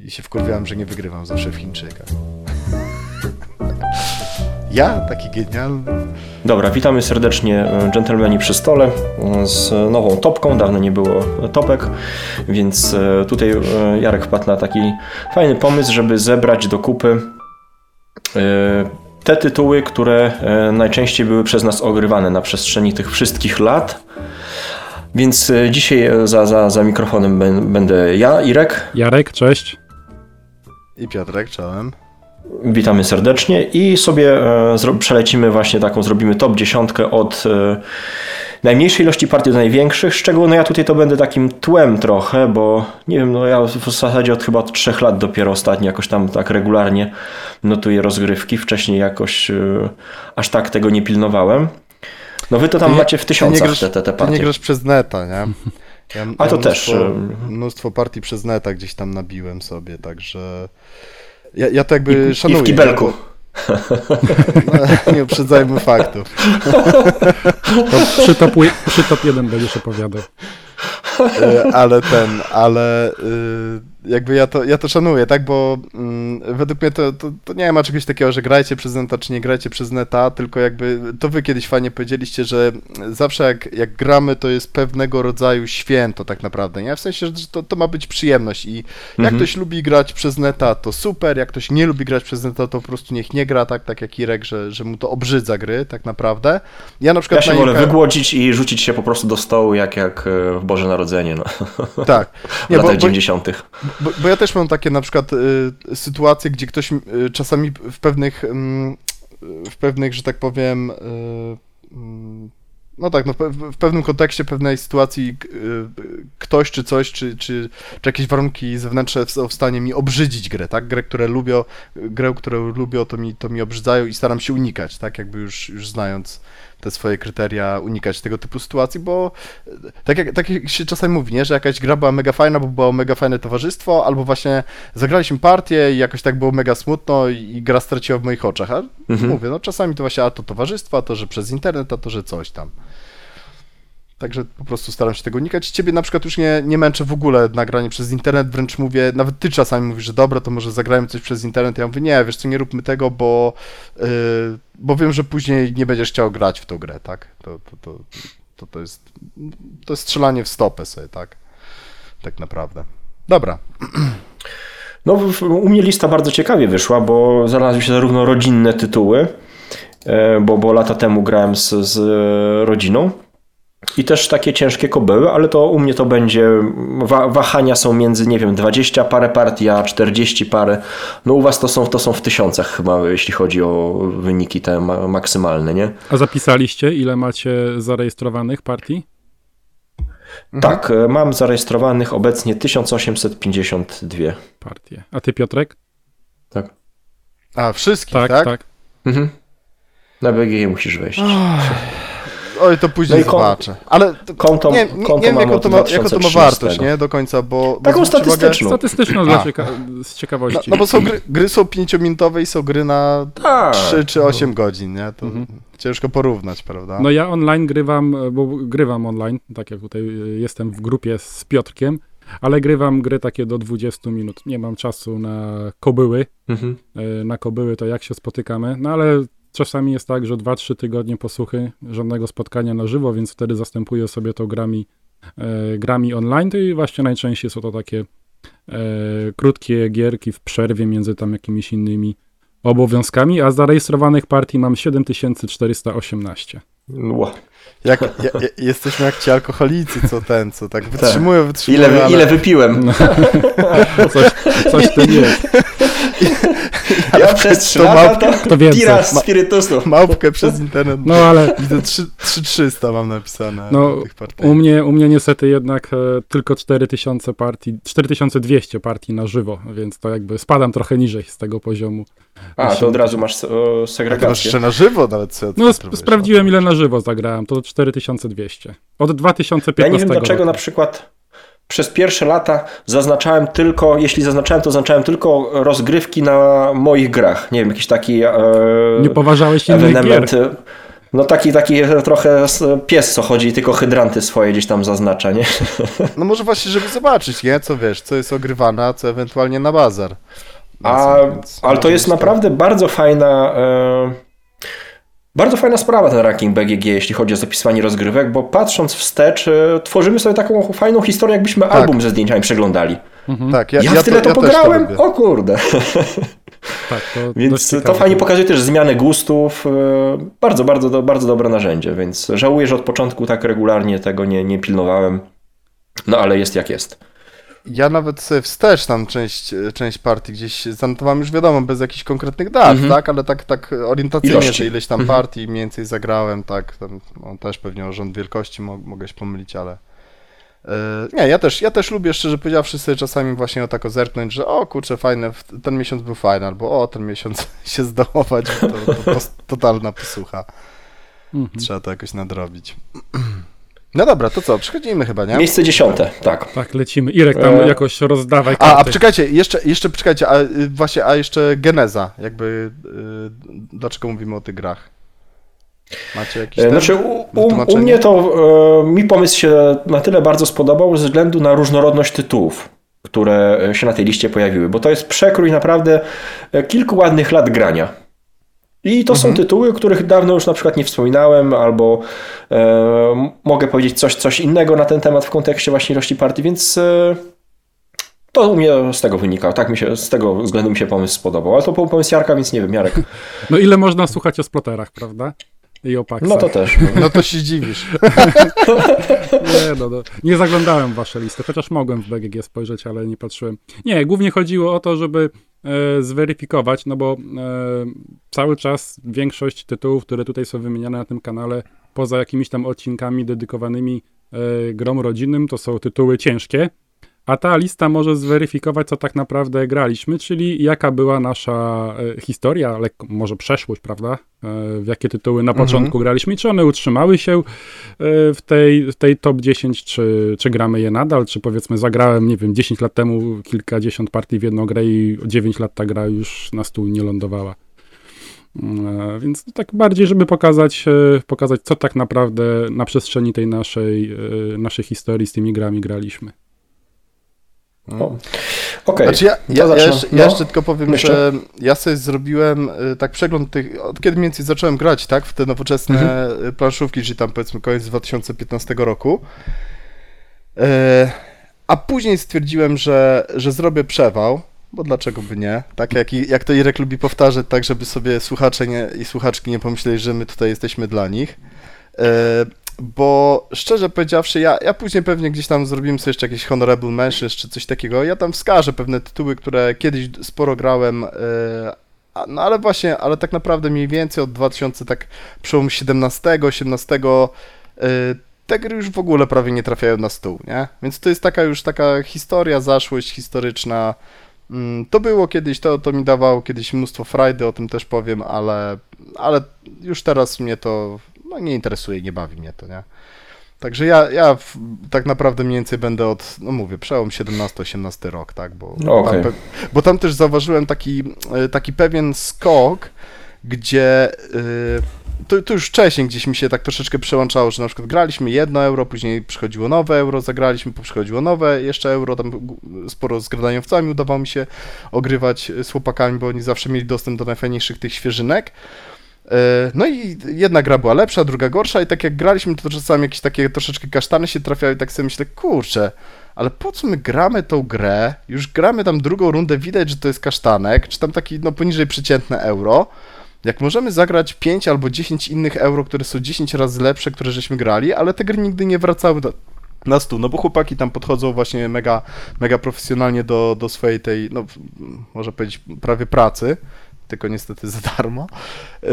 i się wkurwiałem, że nie wygrywam zawsze w Chińczykach. Ja? Taki genialny? Dobra, witamy serdecznie e, dżentelmeni przy stole e, z nową topką. Dawno nie było topek, więc e, tutaj Jarek wpadł na taki fajny pomysł, żeby zebrać do kupy te tytuły, które najczęściej były przez nas ogrywane na przestrzeni tych wszystkich lat. Więc dzisiaj za, za, za mikrofonem będę ja, Irek. Jarek, cześć. I Piotrek, czołem. Witamy serdecznie i sobie e, przelecimy właśnie taką, zrobimy top dziesiątkę od e, najmniejszej ilości partii do największych, z czego no ja tutaj to będę takim tłem trochę, bo nie wiem, no ja w zasadzie od chyba trzech lat dopiero ostatnio jakoś tam tak regularnie notuję rozgrywki, wcześniej jakoś e, aż tak tego nie pilnowałem. No wy to tam macie w tysiącach grasz, te, te, te partie. Ty nie grasz przez neta, nie? Ja, A to mnóstwo, też. Mnóstwo partii przez neta gdzieś tam nabiłem sobie, także ja, ja to jakby I, szanuję. I w kibelku. No, nie uprzedzajmy faktów. To przy top, przy top 1 będziesz opowiadał. E, ale ten, ale y, jakby ja to, ja to szanuję, tak, bo mm, według mnie to, to, to, nie ma czegoś takiego, że grajcie przez neta, czy nie grajcie przez neta, tylko jakby to wy kiedyś fajnie powiedzieliście, że zawsze jak, jak gramy, to jest pewnego rodzaju święto tak naprawdę, nie? W sensie, że to, to ma być przyjemność i jak mhm. ktoś lubi grać przez neta, to super, jak ktoś nie lubi grać przez neta, to po prostu niech nie gra, tak, tak jak Irek, że, że mu to obrzydza gry, tak naprawdę. Ja na przykład... Ja się wolę wygłodzić i rzucić się po prostu do stołu, jak, jak w Boże Narodzenie, no. Tak. Nie, w latach bo, 90. Bo, bo, ja też mam takie na przykład y, sytuacje, gdzie ktoś y, czasami w pewnych, y, w pewnych, że tak powiem, y, mm, no tak, no w pewnym kontekście pewnej sytuacji y, ktoś czy coś, czy, czy, czy jakieś warunki zewnętrzne są w stanie mi obrzydzić grę, tak? Grę, które lubię, grę, którą lubię, to mi, to mi obrzydzają i staram się unikać, tak? Jakby już, już znając te swoje kryteria unikać tego typu sytuacji, bo tak jak, tak jak się czasami mówi, nie, że jakaś gra była mega fajna, bo było mega fajne towarzystwo, albo właśnie zagraliśmy partię i jakoś tak było mega smutno i, i gra straciła w moich oczach, a mhm. mówię, no czasami to właśnie a to towarzystwo, a to, że przez internet, a to, że coś tam. Także po prostu staram się tego unikać. Ciebie na przykład już nie, nie męczę w ogóle nagranie przez internet, wręcz mówię, nawet ty czasami mówisz, że dobra, to może zagrajmy coś przez internet. Ja mówię, nie, wiesz co, nie róbmy tego, bo, yy, bo wiem, że później nie będziesz chciał grać w tą grę, tak? To, to, to, to, to jest to jest strzelanie w stopę sobie, tak? Tak naprawdę. Dobra. No, u mnie lista bardzo ciekawie wyszła, bo znalazły się zarówno rodzinne tytuły, e, bo, bo lata temu grałem z, z rodziną, i też takie ciężkie kobyły, ale to u mnie to będzie, wahania są między, nie wiem, 20 parę partii, a 40 parę. No u was to są, to są w tysiącach chyba, jeśli chodzi o wyniki te maksymalne, nie? A zapisaliście, ile macie zarejestrowanych partii? Tak, mhm. mam zarejestrowanych obecnie 1852 partie. A ty Piotrek? Tak. A, wszystkich, tak? Tak, tak. Mhm. Na BG musisz wejść. Oj, to później no zobaczę. Ale konto, nie, nie, konto nie wiem, jaką to, ma, jaką to ma wartość, nie? Do końca, bo... Taką bo statystyczną. Statystyczną dla cieka z ciekawości. No, no, bo są gry, gry są pięciominutowe i są gry na tak. 3 czy 8 godzin, nie? To mhm. ciężko porównać, prawda? No ja online grywam, bo grywam online, tak jak tutaj jestem w grupie z Piotrkiem, ale grywam gry takie do 20 minut. Nie mam czasu na kobyły. Mhm. E, na kobyły to jak się spotykamy, no ale Czasami jest tak, że 2-3 tygodnie posłuchy, żadnego spotkania na żywo, więc wtedy zastępuję sobie to grami, e, grami online. To i właśnie najczęściej są to takie e, krótkie gierki w przerwie między tam jakimiś innymi obowiązkami, a zarejestrowanych partii mam 7418. Wow. Jak, ja, jesteśmy jak ci alkoholicy, co ten, co tak wytrzymują, tak. wytrzymują. Ile, ale... ile wypiłem? No. coś, coś tym jest. Ja przez 3 lata to, to tira spirytusu. Małpkę przez internet. No ale... Widzę 3300 mam napisane no, u mnie, u mnie niestety jednak e, tylko 4000 partii, 4200 partii na żywo, więc to jakby spadam trochę niżej z tego poziomu. A, to od razu masz o, segregację. Masz jeszcze na żywo nawet co, No sp sprawdziłem ile na żywo zagrałem, to 4200. Od 2015 Ja nie wiem dlaczego roku. na przykład przez pierwsze lata zaznaczałem tylko, jeśli zaznaczałem, to zaznaczałem tylko rozgrywki na moich grach. Nie wiem, jakiś taki. E, nie poważałeś innych gier. No taki, taki trochę pies, co chodzi, tylko hydranty swoje gdzieś tam zaznacza, nie? No może właśnie, żeby zobaczyć, nie? Co wiesz, co jest ogrywane, a co ewentualnie na bazar. A, ale to jest naprawdę bardzo fajna... Bardzo fajna sprawa ten ranking BGG, jeśli chodzi o zapisywanie rozgrywek, bo patrząc wstecz, e, tworzymy sobie taką fajną historię, jakbyśmy tak. album ze zdjęciami przeglądali. Mhm. Tak, ja, ja, ja tyle to, to ja pograłem, to o kurde. Tak, to więc to fajnie pokazuje też zmianę gustów. E, bardzo, bardzo, bardzo dobre narzędzie, więc żałuję, że od początku tak regularnie tego nie, nie pilnowałem. No ale jest jak jest. Ja nawet sobie wstecz tam część, część partii gdzieś zanotowałem już wiadomo, bez jakichś konkretnych dat, mhm. tak? Ale tak, tak orientacyjnie, Ilości. że ileś tam mhm. partii mniej więcej zagrałem, tak? Tam, no, też pewnie o rząd wielkości mo mogę się pomylić, ale... Yy, nie, ja też, ja też lubię, szczerze powiedziawszy, sobie czasami właśnie o tako zerknąć, że o kurczę, fajne, ten miesiąc był fajny, albo o, ten miesiąc się zdołować, to, to, to totalna posłucha. Mhm. Trzeba to jakoś nadrobić. No dobra, to co, przechodzimy chyba, nie? Miejsce dziesiąte, tak. Tak, lecimy. Irek, tam e... jakoś rozdawaj karty. A, a czekajcie, jeszcze, jeszcze czekajcie, a y, właśnie, a jeszcze geneza, jakby, yy, dlaczego mówimy o tych grach? Macie jakieś e, Znaczy, u, u, u mnie to, e, mi pomysł się na tyle bardzo spodobał ze względu na różnorodność tytułów które się na tej liście pojawiły, bo to jest przekrój naprawdę e, kilku ładnych lat grania. I to mhm. są tytuły, o których dawno już na przykład nie wspominałem, albo e, mogę powiedzieć coś, coś innego na ten temat w kontekście właśnie ilości partii, więc e, to u mnie z tego wynikało. Tak mi się, z tego względu mi się pomysł spodobał. Ale to był pomysł Jarka, więc nie wiem, Jarek. No ile można słuchać o sploterach, prawda? I o No to też. No, no to się dziwisz. nie, no, no, nie zaglądałem w wasze listy, chociaż mogłem w BGG spojrzeć, ale nie patrzyłem. Nie, głównie chodziło o to, żeby E, zweryfikować, no bo e, cały czas większość tytułów, które tutaj są wymieniane na tym kanale, poza jakimiś tam odcinkami dedykowanymi e, grom rodzinnym, to są tytuły ciężkie, a ta lista może zweryfikować, co tak naprawdę graliśmy, czyli jaka była nasza e, historia, lekko, może przeszłość, prawda? E, w jakie tytuły na mhm. początku graliśmy i czy one utrzymały się e, w tej, w tej top 10, czy, czy gramy je nadal, czy powiedzmy zagrałem, nie wiem, 10 lat temu kilkadziesiąt partii w jedną grę i 9 lat ta gra już na stół nie lądowała. Więc tak bardziej, żeby pokazać, pokazać, co tak naprawdę na przestrzeni tej naszej, naszej historii z tymi grami graliśmy. No. Okej. Okay. Znaczy ja, ja, ja, jeszcze, no. ja, jeszcze, tylko powiem, jeszcze? że ja sobie zrobiłem y, tak przegląd tych, od kiedy mniej więcej zacząłem grać, tak, w te nowoczesne mhm. Y, planszówki, czyli tam powiedzmy koniec 2015 roku. E, a później stwierdziłem, że, że zrobię przewał, bo dlaczego by nie? Tak jak, jak to Irek lubi powtarzać, tak żeby sobie słuchacze nie, i słuchaczki nie pomyśleli, że my tutaj jesteśmy dla nich. Bo szczerze powiedziawszy, ja, ja później pewnie gdzieś tam zrobimy sobie jeszcze jakieś Honorable Mentions czy coś takiego. Ja tam wskażę pewne tytuły, które kiedyś sporo grałem, yy, no ale właśnie, ale tak naprawdę mniej więcej od 2000, tak przełom 17, 18, yy, te gry już w ogóle prawie nie trafiają na stół, nie? Więc to jest taka już taka historia, zaszłość historyczna. Mm, to było kiedyś, to, to mi dawało kiedyś mnóstwo frajdy, o tym też powiem, ale, ale już teraz mnie to no nie interesuje, nie bawi mnie to, nie? Także ja, ja w, tak naprawdę mniej więcej będę od, no mówię, przełom 17-18 rok, tak, bo, okay. tam, bo tam też zauważyłem taki, e, taki pewien skok, gdzie yy, to, to, już wcześniej gdzieś mi się tak troszeczkę przełączało, że na przykład graliśmy jedno euro, później przychodziło nowe euro, zagraliśmy, przychodziło nowe jeszcze euro, tam sporo z gradaniowcami udawało mi się ogrywać z chłopakami, bo oni zawsze mieli dostęp do najfajniejszych tych świeżynek. E, no i jedna gra była lepsza, druga gorsza i tak jak graliśmy, to czasami jakieś takie troszeczkę kasztany się trafiały i tak sobie myślę, kurczę, ale po co my gramy tą grę? Już gramy tam drugą rundę, widać, że to jest kasztanek, czy tam taki no poniżej przeciętne euro. Jak możemy zagrać 5 albo 10 innych euro, które są 10 razy lepsze, które żeśmy grali, ale te gry nigdy nie wracały do, na stół, no bo chłopaki tam podchodzą właśnie mega, mega profesjonalnie do, do swojej tej, no może powiedzieć prawie pracy, tylko niestety za darmo. Yy,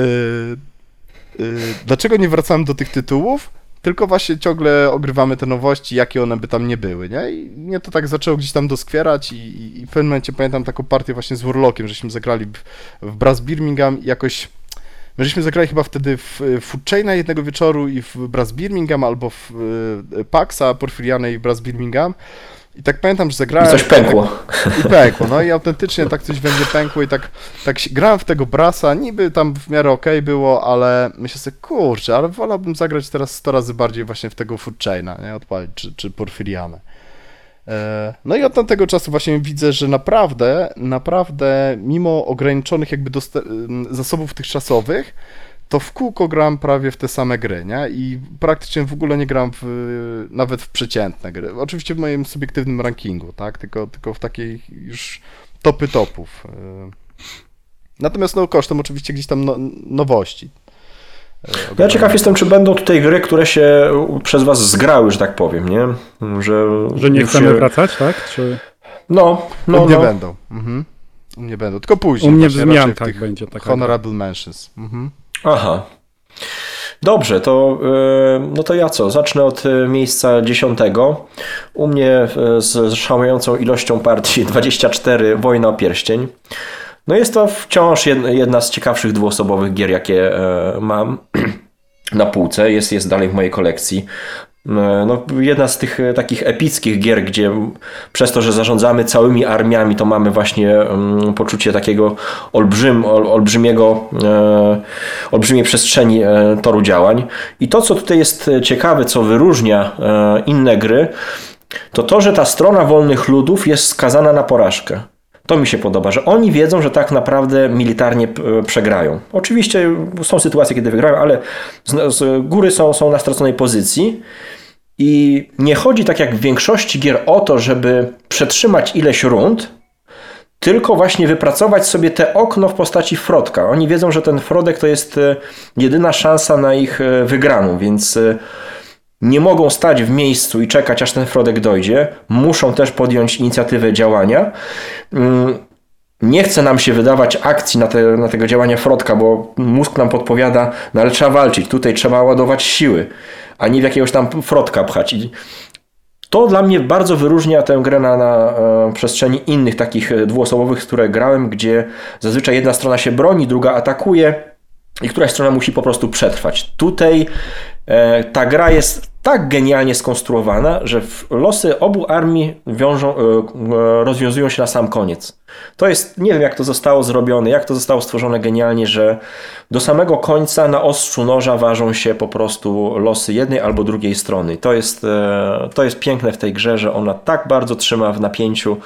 yy, dlaczego nie wracamy do tych tytułów? Tylko właśnie ciągle ogrywamy te nowości, jakie one by tam nie były, nie? I mnie to tak zaczęło gdzieś tam doskwierać i, i w pewnym momencie pamiętam taką partię właśnie z Warlockiem, żeśmy zagrali w, w Brass Birmingham i jakoś My żeśmy zagrali chyba wtedy w Food Chaina jednego wieczoru i w Brass Birmingham albo w Paxa Porfirianej w Brass Birmingham I tak pamiętam, że zagrałem... I coś pękło. I pękło, no i autentycznie tak coś mnie pękło i tak, tak grałem w tego brasa, niby tam w miarę okej okay było, ale myślę sobie, kurczę, ale wolałbym zagrać teraz 100 razy bardziej właśnie w tego Food Chaina, nie, odpalić, czy, czy Porfirianę. E, no i od tamtego czasu właśnie widzę, że naprawdę, naprawdę, mimo ograniczonych jakby zasobów tych czasowych, to w kółko gram prawie w te same gry, nie? I praktycznie w ogóle nie gram w, nawet w przeciętne gry. Oczywiście w moim subiektywnym rankingu, tak? Tylko, tylko w takiej już topy topów. E, natomiast no kosztem oczywiście gdzieś tam no, nowości. E, ja ciekaw jestem, czy będą tutaj gry, które się przez was zgrały, że tak powiem, nie? Że, że nie chcemy się... wracać, tak? Czy... No, no, U mnie no. będą. Mhm. U mnie będą, tylko później. U mnie w zmiankach będzie taka. Honorable mentions. Mhm. Aha. Dobrze, to, e, no to ja co? Zacznę od e, miejsca dziesiątego. U mnie z szałającą ilością partii 24 Wojna o Pierścień. No jest to wciąż jedna z ciekawszych dwuosobowych gier, jakie e, mam na półce. Jest, jest dalej w mojej kolekcji. E, no, jedna z tych e, takich epickich gier, gdzie przez to, że zarządzamy całymi armiami, to mamy właśnie um, poczucie takiego olbrzym, ol, olbrzymiego, e, olbrzymiej przestrzeni e, toru działań. I to, co tutaj jest ciekawe, co wyróżnia e, inne gry, to to, że ta strona wolnych ludów jest skazana na porażkę. To mi się podoba, że oni wiedzą, że tak naprawdę militarnie przegrają. Oczywiście są sytuacje, kiedy wygrają, ale z, z góry są, są na straconej pozycji. I nie chodzi tak jak w większości gier o to, żeby przetrzymać ileś rund, tylko właśnie wypracować sobie te okno w postaci Frodka. Oni wiedzą, że ten Frodek to jest e, jedyna szansa na ich e, wygraną, więc e, nie mogą stać w miejscu i czekać, aż ten Frodek dojdzie. Muszą też podjąć inicjatywę działania. Mm, nie chce nam się wydawać akcji na, te, na tego działania Frodka, bo mózg nam podpowiada, no ale trzeba walczyć, tutaj trzeba ładować siły, a nie w jakiegoś tam Frodka pchać. I to dla mnie bardzo wyróżnia tę grę na, na e, przestrzeni innych takich e, dwuosobowych, które grałem, gdzie zazwyczaj jedna strona się broni, druga atakuje i któraś strona musi po prostu przetrwać. Tutaj e, ta gra jest tak genialnie skonstruowana, że losy obu armii wiążą, e, e, rozwiązują się na sam koniec. To jest, nie wiem jak to zostało zrobione, jak to zostało stworzone genialnie, że do samego końca na ostrzu noża ważą się po prostu losy jednej albo drugiej strony. To jest, e, to jest piękne w tej grze, że ona tak bardzo trzyma w napięciu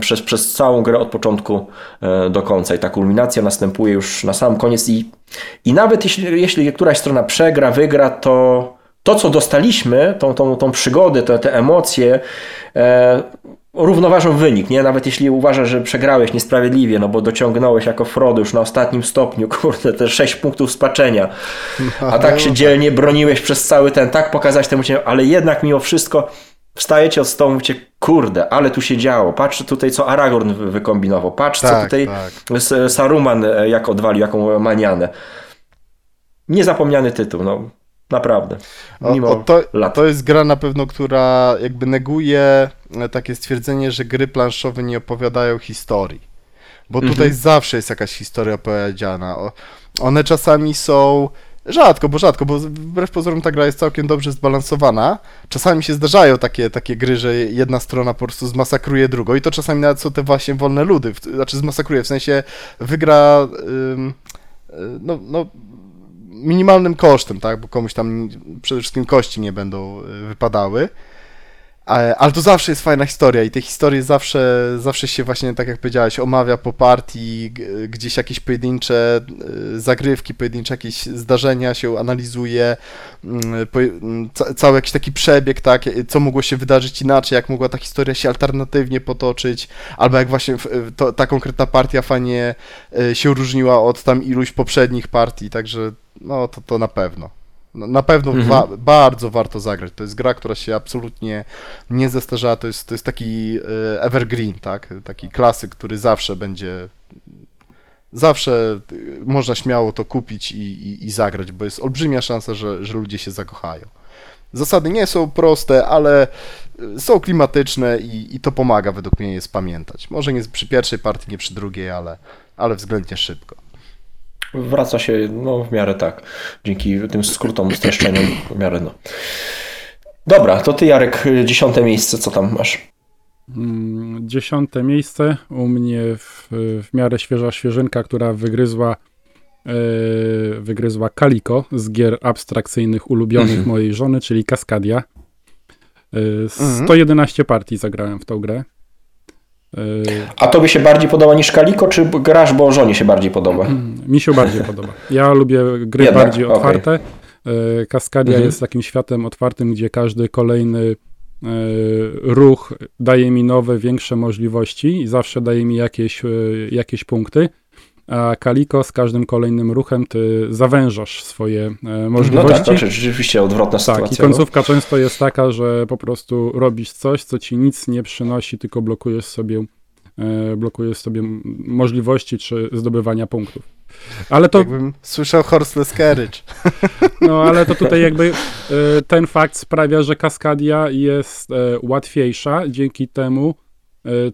przez, przez całą grę od początku do końca i ta kulminacja następuje już na sam koniec i, i nawet jeśli, jeśli któraś strona przegra, wygra, to to, co dostaliśmy, tą, tą, tą przygodę, te, te emocje, e, równoważą wynik, nie? Nawet jeśli uważasz, że przegrałeś niesprawiedliwie, no bo dociągnąłeś jako Frodo już na ostatnim stopniu, kurde, te 6 punktów spaczenia, a tak się dzielnie broniłeś przez cały ten, tak pokazać temu cię, ale jednak mimo wszystko wstajecie od stołu i mówicie, kurde, ale tu się działo, patrz tutaj, co Aragorn wykombinował, patrz, tak, co tutaj tak. Saruman e, jak odwalił, jaką manianę. Niezapomniany tytuł, no. Naprawdę. Mimo o, to, lat. to jest gra na pewno, która jakby neguje e, takie stwierdzenie, że gry planszowe nie opowiadają historii. Bo tutaj mhm. zawsze jest jakaś historia opowiedziana. One czasami są. Rzadko, bo rzadko, bo wbrew pozorom ta gra jest całkiem dobrze zbalansowana. Czasami się zdarzają takie, takie gry, że jedna strona po prostu zmasakruje drugą i to czasami nawet są te właśnie wolne ludy, znaczy zmasakruje, w sensie wygra, ym, no, no minimalnym kosztem, tak, bo komuś tam przede wszystkim kości nie będą e, wypadały. Ale to zawsze jest fajna historia i te historie zawsze, zawsze się właśnie, tak jak powiedziałeś, omawia po partii, gdzieś jakieś pojedyncze e, zagrywki, pojedyncze jakieś zdarzenia się analizuje, mm, mm, cały jakiś taki przebieg, tak, co mogło się wydarzyć inaczej, jak mogła ta historia się alternatywnie potoczyć, albo jak właśnie to, ta konkretna partia fajnie e, się różniła od tam iluś poprzednich partii, także no to, to na pewno. No, na pewno mhm. wa bardzo warto zagrać. To jest gra, która się absolutnie nie zestarzała. To jest, to jest taki e, evergreen, tak? Taki klasyk, który zawsze będzie. Zawsze można śmiało to kupić i, i, i zagrać, bo jest olbrzymia szansa, że, że ludzie się zakochają. Zasady nie są proste, ale są klimatyczne i, i to pomaga według mnie jest pamiętać. Może nie przy pierwszej partii, nie przy drugiej, ale, ale względnie szybko wraca się no, w miarę tak. Dzięki tym skrótom, streszczeniom w miarę no. Dobra, to ty Jarek, dziesiąte miejsce, co tam masz? Mm, dziesiąte miejsce u mnie w, w miarę świeża świeżynka, która wygryzła yy, wygryzła Kaliko z gier abstrakcyjnych ulubionych mhm. mojej żony, czyli Kaskadia. Yy, 111 mhm. partii zagrałem w tą grę. A to by się bardziej podoba niż Kaliko, czy grasz, bo żonie się bardziej podoba? Mm, mi się bardziej podoba. Ja lubię gry Jednak? bardziej otwarte. Okay. Kaskadia mhm. jest takim światem otwartym, gdzie każdy kolejny e, ruch daje mi nowe, większe możliwości i zawsze daje mi jakieś, e, jakieś punkty. A Kaliko z każdym kolejnym ruchem ty zawężasz swoje możliwości. No tak, to rzeczywiście odwrotna tak, sytuacja. Tak, i końcówka no. często jest taka, że po prostu robisz coś, co ci nic nie przynosi, tylko blokujesz sobie, blokujesz sobie możliwości czy zdobywania punktów. Ale to... Jakbym słyszał Horseless Carriage. No, ale to tutaj jakby ten fakt sprawia, że Kaskadia jest łatwiejsza, dzięki temu E,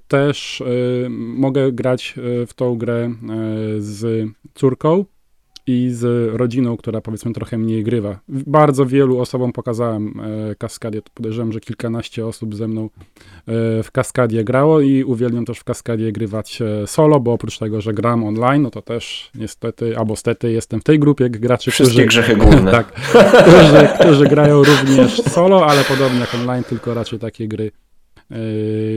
też e, mogę grać e, w tą grę z córką i z rodziną, która powiedzmy trochę mniej grywa. Bardzo wielu osobom pokazałem Kaskadię. Podejrzewam, że kilkanaście osób ze mną w Kaskadię grało i uwielbiam też w Kaskadię grywać solo, bo oprócz tego, że gram online, no to też niestety, albo stety jestem w tej grupie graczy, Wszystkie którzy, grzechy główne. tak, którzy, którzy grają również solo, ale podobnie jak online, tylko raczej takie gry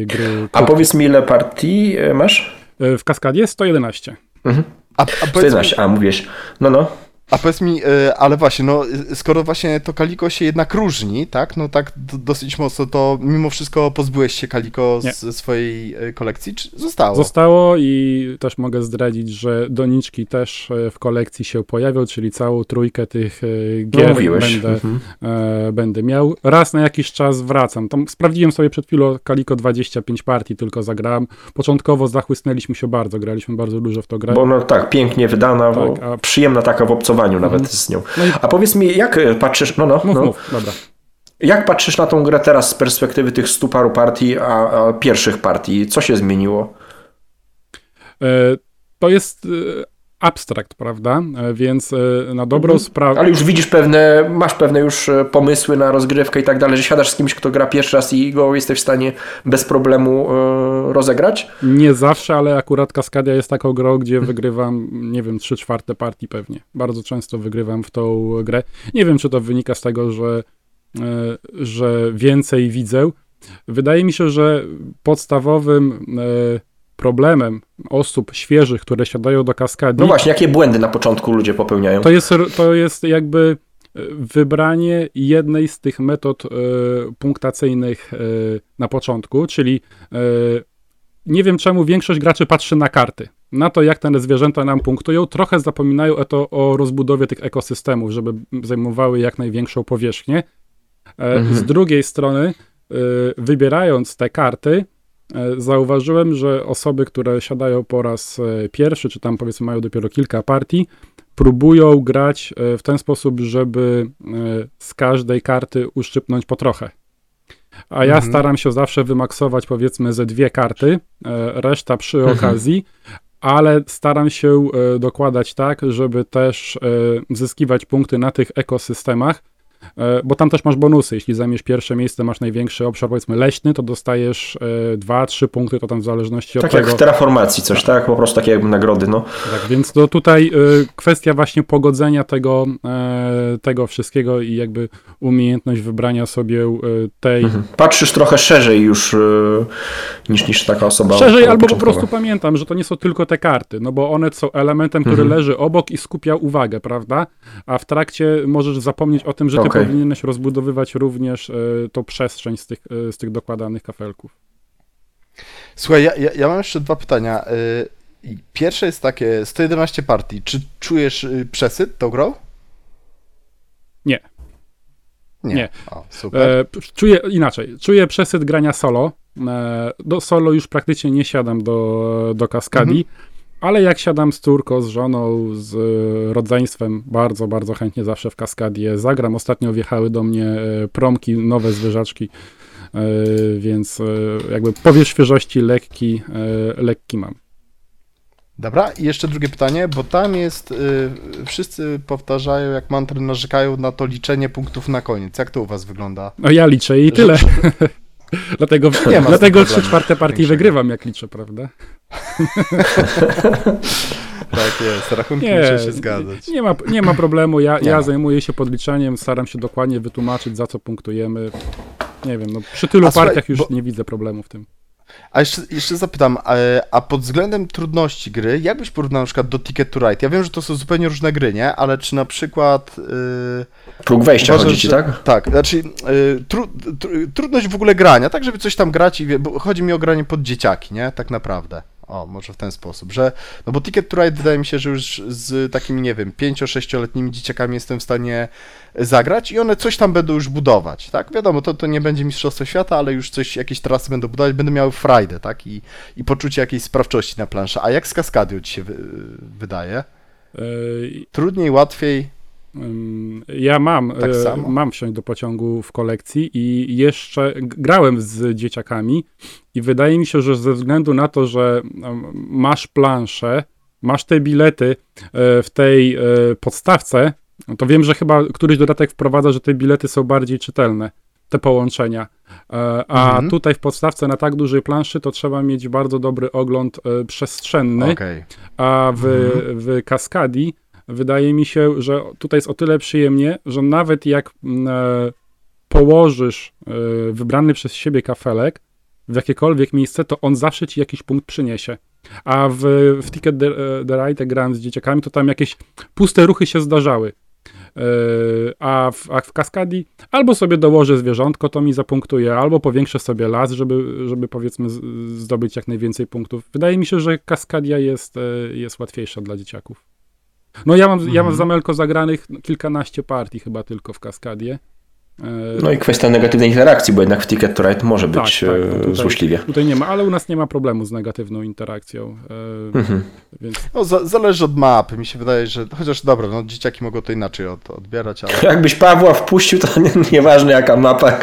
gry. A powiedz mi, ile partii e, masz? E, w Kaskadzie 111. Mhm. A, a 111, mi... a mówisz. No, no. A powiedz mi, e, ale właśnie, no skoro właśnie to Kaliko się jednak różni, tak, no tak dosyć mocno, to mimo wszystko pozbyłeś się Kaliko ze swojej e, kolekcji, czy zostało? Zostało i też mogę zdradzić, że doniczki też e, w kolekcji się pojawią, czyli całą trójkę tych gier no, będę, mhm. e, będę miał. Raz na jakiś czas wracam. Tam sprawdziłem sobie przed chwilą Kaliko 25 partii tylko zagrałem. Początkowo zachłysnęliśmy się bardzo, graliśmy bardzo dużo w to grę. Bo no tak, pięknie wydana, tak, a... przyjemna taka w obcowaniu nawet mhm. z nią. No. A powiedz mi, jak e, patrzysz, no no, mów, no. Mów, dobra. Jak patrzysz na tą grę teraz z perspektywy tych stu paru partii, a, a pierwszych partii? Co się zmieniło? E, to jest e, abstrakt, prawda? E, więc e, na dobrą mhm. sprawę. Ale już widzisz pewne, masz pewne już e, pomysły na rozgrywkę i tak dalej, że siadasz z kimś, kto gra pierwszy raz i go jesteś w stanie bez problemu rozegrać? Nie zawsze, ale akurat Kaskadia jest taką grą, gdzie wygrywam, nie wiem, trzy czwarte partii pewnie. Bardzo często wygrywam w tą grę. Nie wiem, czy to wynika z tego, że, że więcej widzę. Wydaje mi się, że podstawowym problemem osób świeżych, które siadają do kaskady. No właśnie, jakie błędy na początku ludzie popełniają? To jest, to jest jakby e, wybranie jednej z tych metod y, punktacyjnych y, na początku, czyli nie wiem czemu większość graczy patrzy na karty, na to jak te zwierzęta nam punktują, trochę zapominają o, to, o rozbudowie tych ekosystemów, żeby zajmowały jak największą powierzchnię. Mhm. Z drugiej strony, wybierając te karty, E, zauważyłem, że osoby, które siadają po raz e, pierwszy, czy tam powiedzmy mają dopiero kilka partii, próbują grać e, w ten sposób, żeby z każdej karty uszczypnąć po trochę. A ja mhm. staram się zawsze wymaksować powiedzmy ze dwie karty, reszta przy mhm. okazji, ale staram się dokładać tak, żeby też zyskiwać punkty na tych ekosystemach, E, bo tam też masz bonusy. Jeśli zajmiesz pierwsze miejsce, masz największy obszar, powiedzmy leśny, to dostajesz 2-3 e, punkty, to tam w zależności tak od tego. Tak jak w terraformacji coś, tak. tak? Po prostu takie jakby nagrody, no. Tak, więc to tutaj e, kwestia właśnie pogodzenia tego, tego wszystkiego i jakby umiejętność wybrania sobie tej... Mhm. Patrzysz trochę szerzej już niż, niż taka osoba. Szerzej albo po prostu pamiętam, że to nie są tylko te karty, no bo one są elementem, który mhm. leży obok i skupia uwagę, prawda? A w trakcie możesz zapomnieć o tym, że ty okay. Powinieneś rozbudowywać również y, tą przestrzeń z tych, y, z tych dokładanych kafelków. Słuchaj, ja, ja, ja mam jeszcze dwa pytania. Y, pierwsze jest takie, 111 partii. Czy czujesz przesyt tą grą? Nie. Nie. Nie. O, super. E, czuję inaczej. Czuję przesyt grania solo. E, do solo już praktycznie nie siadam do, do kaskadi. Mhm ale jak siadam z córką, z żoną, z rodzeństwem, bardzo, bardzo chętnie zawsze w Kaskadie zagram. Ostatnio wjechały do mnie e, promki, nowe zwierzaczki, e, więc e, jakby powierzch świeżości lekki, lekki mam. Dobra, i jeszcze drugie pytanie, bo tam jest, wszyscy powtarzają, jak mantry narzekają na to liczenie punktów na koniec. Jak to u was wygląda? No ja liczę i tyle. Dlatego, nie dlatego trzy czwarte partii wygrywam, jak liczę, prawda? tak jest, rachunki nie, muszę się zgadzać. Nie ma, nie ma problemu, ja, ja zajmuję się podliczaniem, staram się dokładnie wytłumaczyć, za co punktujemy. Nie wiem, no przy tylu a partiach słuchaj, już bo... nie widzę problemu w tym. A jeszcze, jeszcze zapytam, a, a, pod względem trudności gry, jak byś porównał na przykład do Ticket to Ride? Ja wiem, że to są zupełnie różne gry, nie? Ale czy na przykład... Yy, Próg wejścia chodzi ci, tak? Tak, znaczy yy, tru, tru, trudność w ogóle grania, tak, żeby coś tam grać i... Bo chodzi mi o granie pod dzieciaki, nie? Tak naprawdę. O, może w ten sposób, że, no bo Ticket to Ride wydaje mi się, że już z takimi, nie wiem, 5-6-letnimi dzieciakami jestem w stanie zagrać i one coś tam będą już budować, tak? Wiadomo, to, to nie będzie Mistrzostwo Świata, ale już coś, jakieś trasy będą budować, będą miały frajdę, tak? I, i poczucie jakiejś sprawczości na planszy. A jak z Kaskadią ci się wy, wydaje? Trudniej, łatwiej? Ja mam, tak e, mam wsiąść do pociągu w kolekcji i jeszcze grałem z dzieciakami i wydaje mi się, że ze względu na to, że masz planszę, masz te bilety e, w tej e, podstawce, to wiem, że chyba któryś dodatek wprowadza, że te bilety są bardziej czytelne, te połączenia. A mhm. tutaj w podstawce na tak dużej planszy to trzeba mieć bardzo dobry ogląd przestrzenny, okay. a w, mhm. w Kaskadii wydaje mi się, że tutaj jest o tyle przyjemnie, że nawet jak mm, e, położysz e, wybrany przez siebie kafelek w jakiekolwiek miejsce, to on zawsze ci jakiś punkt przyniesie. A w, w Ticket the, the Ride grałem z dzieciakami, to tam jakieś puste ruchy się zdarzały. E, a w, a w Kaskadii albo sobie dołożę zwierzątko, to mi zapunktuje, albo powiększę sobie las, żeby, żeby powiedzmy zdobyć jak najwięcej punktów. Wydaje mi się, że Kaskadia jest, jest łatwiejsza dla dzieciaków. No ja mam, mhm. ja mam mhm. z Amelko zagranych kilkanaście partii chyba tylko w Kaskadie. E, no i kwestia negatywnej interakcji, bo jednak w Ticket to Ride może być tak, tak, tutaj, złośliwie. Tutaj nie ma, ale u nas nie ma problemu z negatywną interakcją. E, mhm. Więc... No, za, zależy od mapy. Mi się wydaje, że chociaż dobra, no dzieciaki mogą to inaczej od, odbierać, ale... Jakbyś Pawła wpuścił, to nie, nieważne jaka mapa.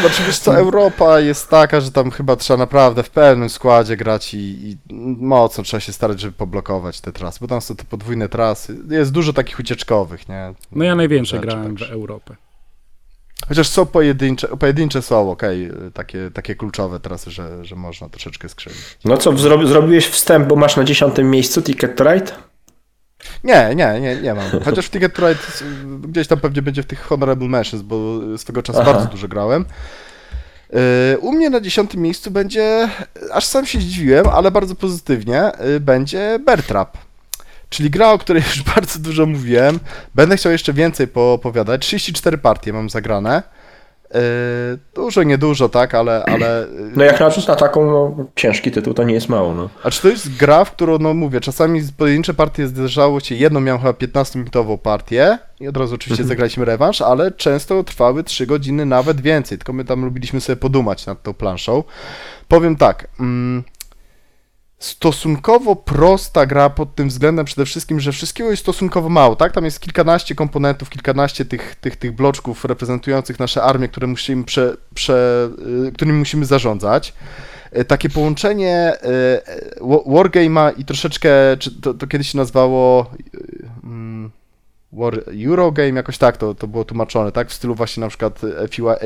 Znaczy wiesz co, Europa jest taka, że tam chyba trzeba naprawdę w pełnym składzie grać i, i mocno trzeba się starać, żeby poblokować te trasy, bo tam są te podwójne trasy. Jest dużo takich ucieczkowych, nie? No ja najwięcej grałem w Europę. Chociaż są pojedyncze, pojedyncze są, okej, takie, takie kluczowe trasy, że, że można troszeczkę skrzywić. No co, zrobi, zrobiłeś wstęp, bo masz na dziesiątym miejscu Ticket Ride? Nie, nie, nie, nie mam. Chociaż w Ticket Ride gdzieś tam pewnie będzie w tych Honorable Mentions, bo swego czasu Aha. bardzo dużo grałem. Y, u mnie na dziesiątym miejscu będzie, aż sam się zdziwiłem, ale bardzo pozytywnie, y, będzie Bertrap. Czyli gra, o której już bardzo dużo mówiłem. Będę chciał jeszcze więcej poopowiadać. 34 partie mam zagrane. Yy, dużo, niedużo, tak, ale, ale... No jak na, na taką no, ciężki tytuł to nie jest mało, no. A czy to jest gra, w którą, no mówię, czasami pojedyncze partie zdarzało się, jedną miałem chyba 15-minutową partię i od razu oczywiście mhm. zagraliśmy rewanż, ale często trwały 3 godziny, nawet więcej, tylko my tam lubiliśmy sobie podumać nad tą planszą. Powiem tak, mm, stosunkowo prosta gra pod tym względem przede wszystkim, że wszystkiego jest stosunkowo mało, tak? Tam jest kilkanaście komponentów, kilkanaście tych, tych, tych bloczków reprezentujących nasze armie, które musimy prze, prze, y, którymi musimy zarządzać. Y, takie połączenie y, Wargame'a i troszeczkę, czy to, to kiedyś się nazywało mm, War, Eurogame, jakoś tak to, to było tłumaczone, tak? W stylu właśnie na przykład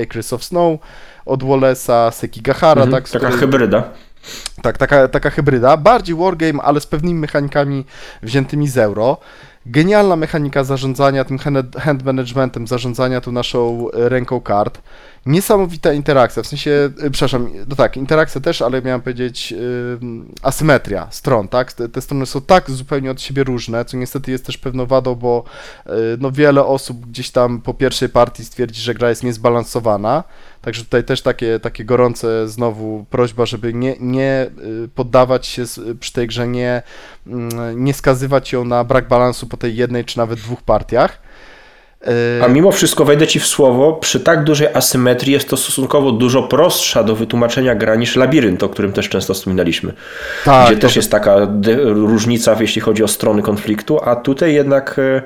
Acres of Snow od Wallace'a, Sekigahara, mhm, tak? Taka której... hybryda. Tak, taka, taka hybryda. Bardziej wargame, ale z pewnymi mechanikami wziętymi z euro. Genialna mechanika zarządzania tym hand managementem, zarządzania tą naszą ręką kart. Niesamowita interakcja, w sensie, e, przepraszam, no tak, interakcja też, ale miałem powiedzieć yy, asymetria stron, tak? Te, te, strony są tak zupełnie od siebie różne, co niestety jest też pewną wadą, bo yy, no wiele osób gdzieś tam po pierwszej partii stwierdzi, że gra jest niezbalansowana. Także tutaj też takie, takie gorące znowu prośba, żeby nie, nie y, poddawać się przy tej grze, nie, mm, nie skazywać ją na brak balansu po tej jednej czy nawet dwóch partiach. A mimo wszystko wejdę ci w słowo, przy tak dużej asymetrii jest to stosunkowo dużo prostsza do wytłumaczenia gra niż labirynt, o którym też często wspominaliśmy. Tak, gdzie też jest taka różnica, jeśli chodzi o strony konfliktu, a tutaj jednak e,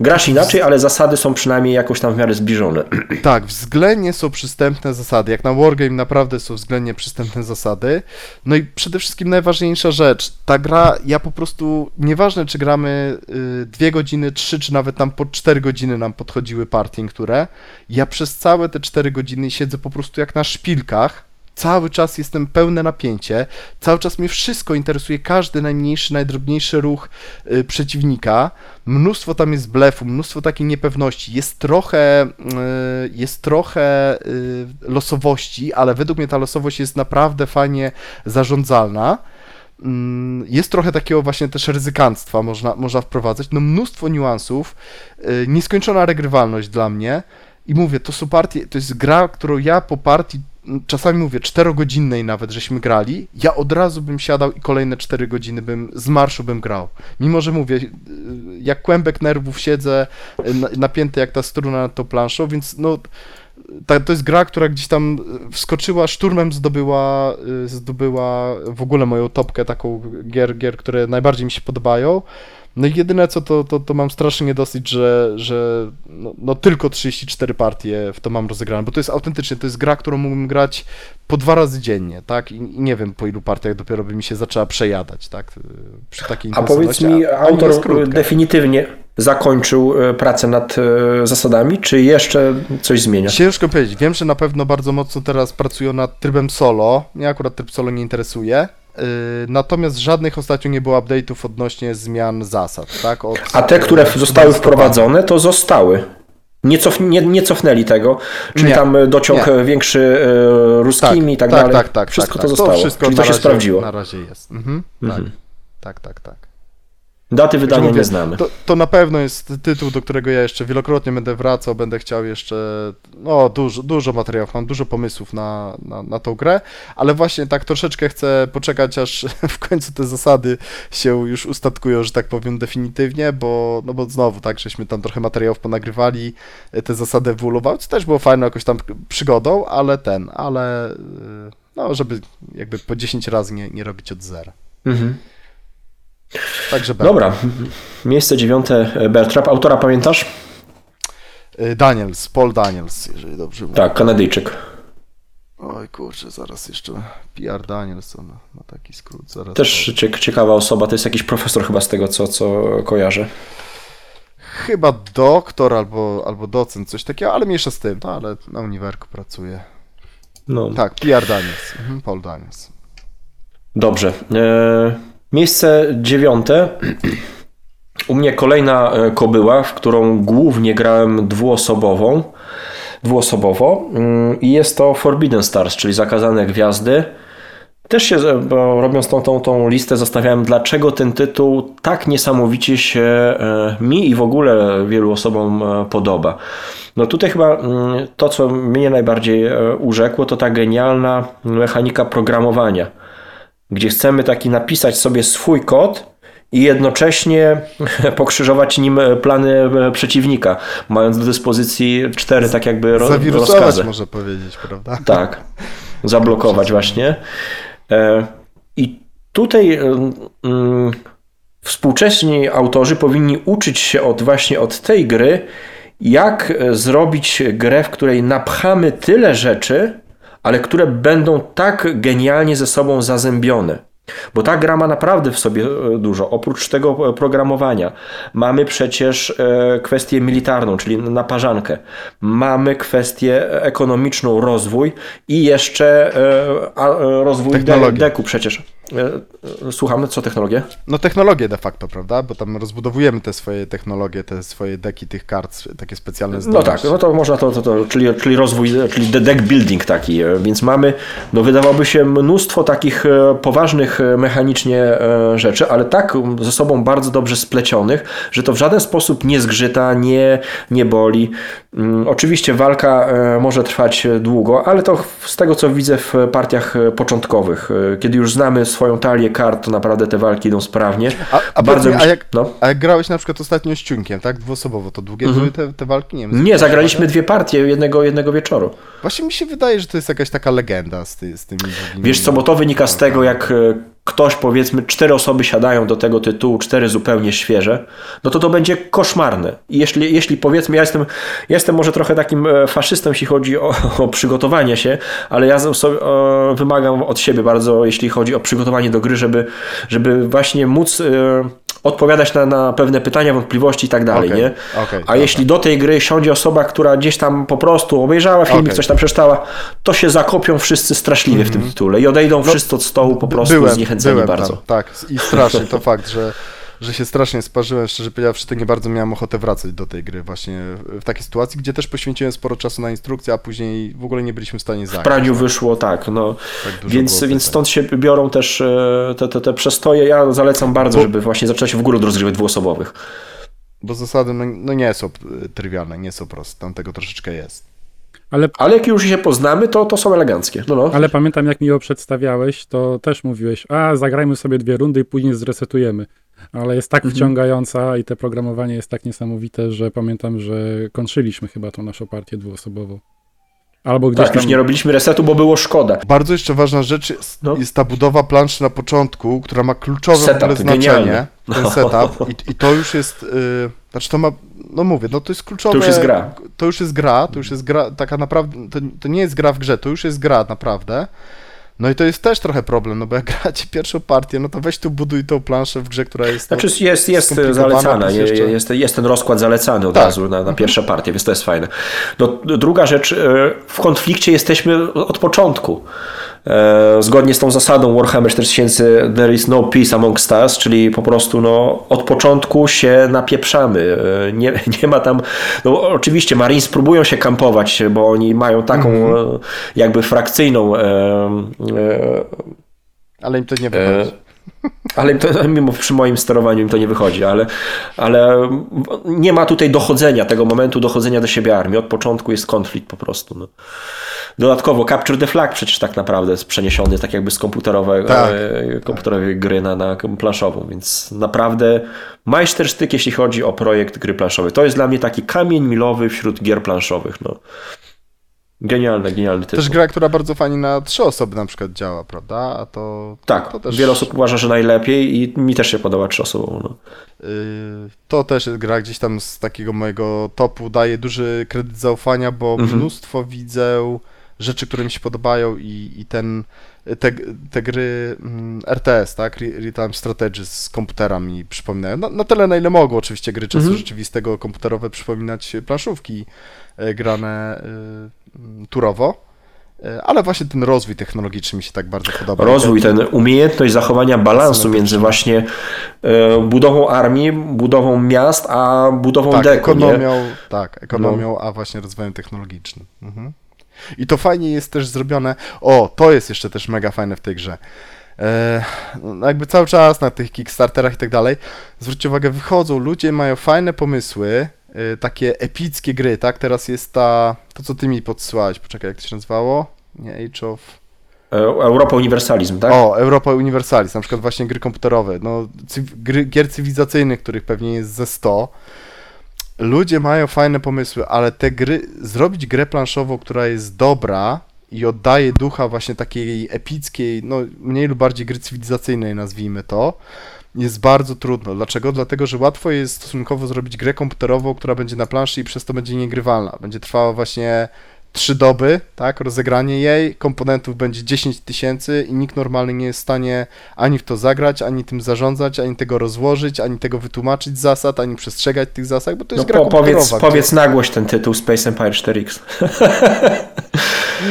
grasz inaczej, ale zasady są przynajmniej jakoś tam w miarę zbliżone. Tak, względnie są przystępne zasady. Jak na Wargame naprawdę są względnie przystępne zasady. No i przede wszystkim najważniejsza rzecz, ta gra, ja po prostu, nieważne czy gramy y, dwie godziny, trzy, czy nawet tam po cztery godziny nam podchodziły partie niektóre. Ja przez całe te 4 godziny siedzę po prostu jak na szpilkach, cały czas jestem pełne napięcie, cały czas mnie wszystko interesuje, każdy najmniejszy, najdrobniejszy ruch y, przeciwnika. Mnóstwo tam jest blefu, mnóstwo takiej niepewności, jest trochę, y, jest trochę y, losowości, ale według mnie ta losowość jest naprawdę fajnie zarządzalna. Mm, jest trochę takiego właśnie też ryzykanstwa można, można wprowadzać, no mnóstwo niuansów, y, nieskończona regrywalność dla mnie i mówię, to są partie, to jest gra, którą ja po partii czasami mówię, czterogodzinnej nawet, żeśmy grali, ja od razu bym siadał i kolejne cztery godziny bym z marszu bym grał. Mimo, że mówię, jak kłębek nerwów siedzę, napięty jak ta struna nad tą planszą, więc no ta, to jest gra, która gdzieś tam wskoczyła, szturmem zdobyła, zdobyła w ogóle moją topkę taką gier, gier, które najbardziej mi się podobają. No i jedyne co, to, to, to mam strasznie niedosyć, że, że no, no, tylko 34 partie w to mam rozegrane, bo to jest autentycznie, to jest gra, którą mógłbym grać po dwa razy dziennie, tak? I, i nie wiem po ilu partiach dopiero by mi się zaczęła przejadać, tak? Przy takiej A powiedz mi, a, autor definitywnie zakończył e, pracę nad e, zasadami, czy jeszcze coś zmienia? Ciężko powiedzieć. Wiem, że na pewno bardzo mocno teraz pracują nad trybem solo. Mnie akurat tryb solo nie interesuje. Y, natomiast żadnych ostatnio nie było update'ów odnośnie zmian zasad, tak? Od, A te, które zostały wprowadzone, to zostały. Nie, cof, nie, nie cofnęli tego, czyli nie, tam dociąg nie. większy e, ruskimi tak, i tak, tak dalej. Tak, tak, wszystko tak, to tak. zostało. To wszystko czyli to się razie, sprawdziło. Na razie jest. Mhm, mhm. Tak, tak, tak. tak. Daty wydania mówię, nie znamy. To, to, na pewno jest tytuł, do którego ja jeszcze wielokrotnie będę wracał, będę chciał jeszcze, no dużo, dużo materiałów, mam dużo pomysłów na, na, na tą grę, ale właśnie tak troszeczkę chcę poczekać, aż w końcu te zasady się już ustatkują, że tak powiem, definitywnie, bo, no bo znowu, tak, żeśmy tam trochę materiałów ponagrywali, te zasady ewoluowały, co też było fajną jakoś tam przygodą, ale ten, ale no, żeby jakby po 10 razy nie, nie robić od zera. Mhm. Także Dobra, miejsce dziewiąte e, Bertrap. Autora pamiętasz? E, Daniels, Paul Daniels, jeżeli dobrze mówię. Tak, Kanadyjczyk. Oj kurczę, zaraz jeszcze PR Daniels, on ma taki skrót. Zaraz Też ciekawa osoba, to jest jakiś profesor chyba z tego, co, co kojarzę. Chyba doktor albo, albo docent, coś takiego, ale mniejsza z tym, no, ale na uniwerku pracuje. No. Tak, PR Daniels, mhm, Paul Daniels. Dobrze. E Miejsce dziewiąte. U mnie kolejna e, kobyła, w którą głównie grałem dwuosobową, dwuosobowo mm, i jest to Forbidden Stars, czyli Zakazane Gwiazdy. Też się, robiąc tą, tą, tą listę, zastanawiałem, dlaczego ten tytuł tak niesamowicie się e, mi i w ogóle wielu osobom e, podoba. No tutaj chyba mm, to, co mnie najbardziej urzekło, to ta genialna mechanika programowania gdzie chcemy taki napisać sobie swój kod i jednocześnie pokrzyżować nim plany e, przeciwnika, mając do dyspozycji cztery tak jakby ro Zawirusować rozkazy. może powiedzieć, prawda? Tak, zablokować właśnie. E, I tutaj e, współcześni autorzy powinni uczyć się od właśnie od tej gry, jak zrobić grę, w której napchamy tyle rzeczy, ale które będą tak genialnie ze sobą zazębione. Bo ta gra ma naprawdę w sobie e, dużo. Oprócz tego e, programowania mamy przecież e, kwestię militarną, czyli naparzankę. Mamy kwestię ekonomiczną, rozwój i jeszcze rozwój deku przecież. Słuchamy, co technologię? No technologię de facto, prawda? Bo tam rozbudowujemy te swoje technologie, te swoje deki tych kart, takie specjalne zdolności. No tak, no to można to, to, to czyli, czyli rozwój, czyli deck building taki, więc mamy, no wydawałoby się mnóstwo takich poważnych mechanicznie e, rzeczy, ale tak ze sobą bardzo dobrze splecionych, że to w żaden sposób nie zgrzyta, nie, nie boli. Mm, oczywiście walka e, może trwać długo, ale to z tego co widzę w partiach początkowych, e, kiedy już znamy swoją talię kart, to naprawdę te walki idą sprawnie. A, a, bardzo a, jak, no. a jak grałeś na przykład ostatnio z Ciunkiem, tak? Dwuosobowo, to długie mhm. były te, te walki? Nie, wiem, nie zagraliśmy dwie partie jednego, jednego wieczoru. Właśnie mi się wydaje, że to jest jakaś taka legenda z, ty, z tymi Wiesz co, bo to wynika z tego, jak ktoś, powiedzmy, cztery osoby siadają do tego tytułu, cztery zupełnie świeże, no to to będzie koszmarne. Jeśli, jeśli powiedzmy, ja jestem, jestem może trochę takim e, faszystą, jeśli chodzi o, o przygotowanie się, ale ja sobie, o, wymagam od siebie bardzo, jeśli chodzi o przygotowanie do gry, żeby, żeby właśnie móc e, odpowiadać na, na pewne pytania, wątpliwości i tak dalej, Okej, nie? okej, A jeśli do tej gry siądzie osoba, która gdzieś tam po prostu obejrzała filmik, coś tam przeczytała, to się zakopią wszyscy straszliwie w tym tytule i odejdą wszyscy od stołu po prostu byłem, zniechęceni byłem bardzo. Tam, tak, i strasznie to fakt, że, że się strasznie sparzyłem, szczerze powiedziawszy, to nie bardzo miałem ochotę wracać do tej gry właśnie w takiej sytuacji, gdzie też poświęciłem sporo czasu na instrukcję, a później w ogóle nie byliśmy w stanie W zagrać. praniu wyszło tak, no. Tak Więc, więc stąd się biorą też e, te, te, te przestoje. Ja zalecam bardzo, Bo- żeby właśnie zacząć w ogóle od rozgrywek dwuosobowych. Bo zasady no, no nie są y, trywialne, nie są proste, tam tego troszeczkę jest. Ale, Ale jak już się poznamy, to, to są eleganckie. No, no. ale pamiętam, jak mi ją przedstawiałeś, to też mówiłeś, a zagrajmy sobie dwie rundy i później zresetujemy. Ale jest tak wciągająca i te programowanie jest tak niesamowite, że pamiętam, że kończyliśmy chyba tą naszą partię dwuosobową. Albo gdzieś Tak, już tam... nie robiliśmy resetu, bo było szkoda. Bardzo jeszcze ważna rzecz jest, No. jest ta budowa planszy na początku, która ma kluczowe Setup, znaczenie, genialny. ten setup i, i to już jest, y, znaczy to ma, no mówię, no to jest kluczowe. To już jest gra. To już jest gra, to już jest gra, taka naprawdę, to, to nie jest gra w grze, to już jest gra naprawdę. No i to jest też trochę problem, no bo jak gracie pierwszą partię, no to weź tu buduj tą planszę w grze, która jest... no, Znaczy jest, jest skomplikowana, zalecana, jeszcze- jest, jest ten rozkład zalecany od Tak. razu na, na pierwsze partie, więc to jest fajne. No, druga rzecz, e, w konflikcie jesteśmy od początku. E, Zgodnie z tą zasadą Warhammer 4000 there is no peace amongst us, czyli po prostu no, od początku się napieprzamy. E, Nie, nie ma tam, no oczywiście Marines próbują się kampować, bo oni mają taką Mhm. e, jakby frakcyjną e, e, Ale im to nie wychodzi. ale to, mimo przy moim sterowaniu im to nie wychodzi, ale, ale nie ma tutaj dochodzenia, tego momentu dochodzenia do siebie armii. Od początku jest konflikt po prostu. No. Dodatkowo Capture the Flag przecież tak naprawdę jest przeniesiony tak jakby z komputerowej, Tak. e, komputerowej gry na, na planszową, więc naprawdę majstersztyk jeśli chodzi o projekt gry planszowej. To jest dla mnie taki kamień milowy wśród gier planszowych. No. Genialny, genialny tytuł. Też gra, która bardzo fajnie na trzy osoby na przykład działa, prawda? A to... Tak, to też... wiele osób uważa, że najlepiej i mi też się podoba trzyosobową. No. Y, To też jest gra gdzieś tam z takiego mojego topu, daje duży kredyt zaufania, bo Mhm. mnóstwo widzę rzeczy, które mi się podobają i, i ten, te, te gry mm, RTS, tak, Re- Real Time Strategy z komputerami przypominają, na, na tyle na ile mogą oczywiście gry czasu Mhm. rzeczywistego komputerowe przypominać planszówki e, grane mm, turowo, E, ale właśnie ten rozwój technologiczny mi się tak bardzo podoba. rozwój, ten umiejętność zachowania balansu między właśnie e, budową armii, budową miast, a budową tak, deku, nie? No. ekonomią, tak, ekonomią, a właśnie rozwojem technologicznym. Mhm. I to fajnie jest też zrobione. O, to jest jeszcze też mega fajne w tej grze. E, no jakby cały czas na tych Kickstarterach i tak dalej, zwróćcie uwagę, wychodzą ludzie, mają fajne pomysły, e, takie epickie gry, tak? Teraz jest ta, to co ty mi podsyłałeś, poczekaj, jak to się nazywało? Nie, Age of... E, Europa Uniwersalizm, tak? O, Europa Universalis, na przykład właśnie gry komputerowe, no, gry, gier cywilizacyjnych, których pewnie jest ze 100. Ludzie mają fajne pomysły, ale te gry, zrobić grę planszową, która jest dobra i oddaje ducha właśnie takiej epickiej, no mniej lub bardziej gry cywilizacyjnej, nazwijmy to, jest bardzo trudno. Dlaczego? Dlatego, że łatwo jest stosunkowo zrobić grę komputerową, która będzie na planszy i przez to będzie niegrywalna. Będzie trwała właśnie trzy doby, tak, rozegranie jej, komponentów będzie 10 tysięcy i nikt normalny nie jest w stanie ani w to zagrać, ani tym zarządzać, ani tego rozłożyć, ani tego wytłumaczyć z zasad, ani przestrzegać tych zasad, bo to No, jest gra po, powiedz, powiedz na głoś ten tytuł Space Empire 4X.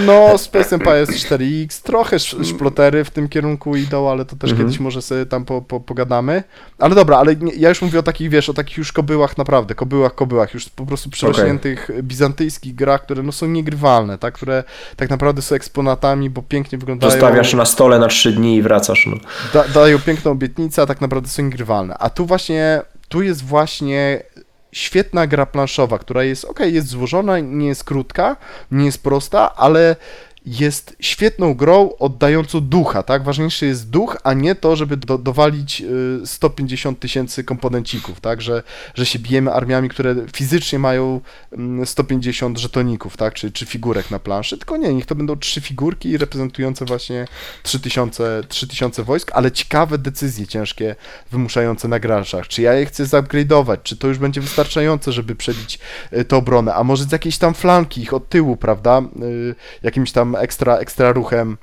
No, Space Empires 4X, trochę sz- szplotery w tym kierunku idą, ale to też Mhm. kiedyś może sobie tam po, po, pogadamy. Ale dobra, ale nie, ja już mówię o takich, wiesz, o takich już kobyłach naprawdę, kobyłach, kobyłach, już po prostu przerośniętych bizantyjskich grach, które no są niegrywalne, tak, które tak naprawdę są eksponatami, bo pięknie wyglądają. Zostawiasz na stole na trzy dni i wracasz. No. da, dają piękną obietnicę, a tak naprawdę są niegrywalne. A tu właśnie, tu jest właśnie świetna gra planszowa, która jest, ok, jest złożona, nie jest krótka, nie jest prosta, ale jest świetną grą oddającą ducha, tak? Ważniejszy jest duch, a nie to, żeby do, dowalić y, 150 tysięcy komponencików, tak? Że, że się bijemy armiami, które fizycznie mają mm, 150 żetoników, tak? Czy, czy figurek na planszy, tylko nie, niech to będą trzy figurki reprezentujące właśnie 3000, 3000 wojsk, ale ciekawe decyzje ciężkie wymuszające na graczach. Czy ja je chcę zupgrade'ować, czy to już będzie wystarczające, żeby przebić y, tę obronę, a może z jakiejś tam flanki ich od tyłu, prawda? Y, jakimś tam ekstra, ekstra ruchem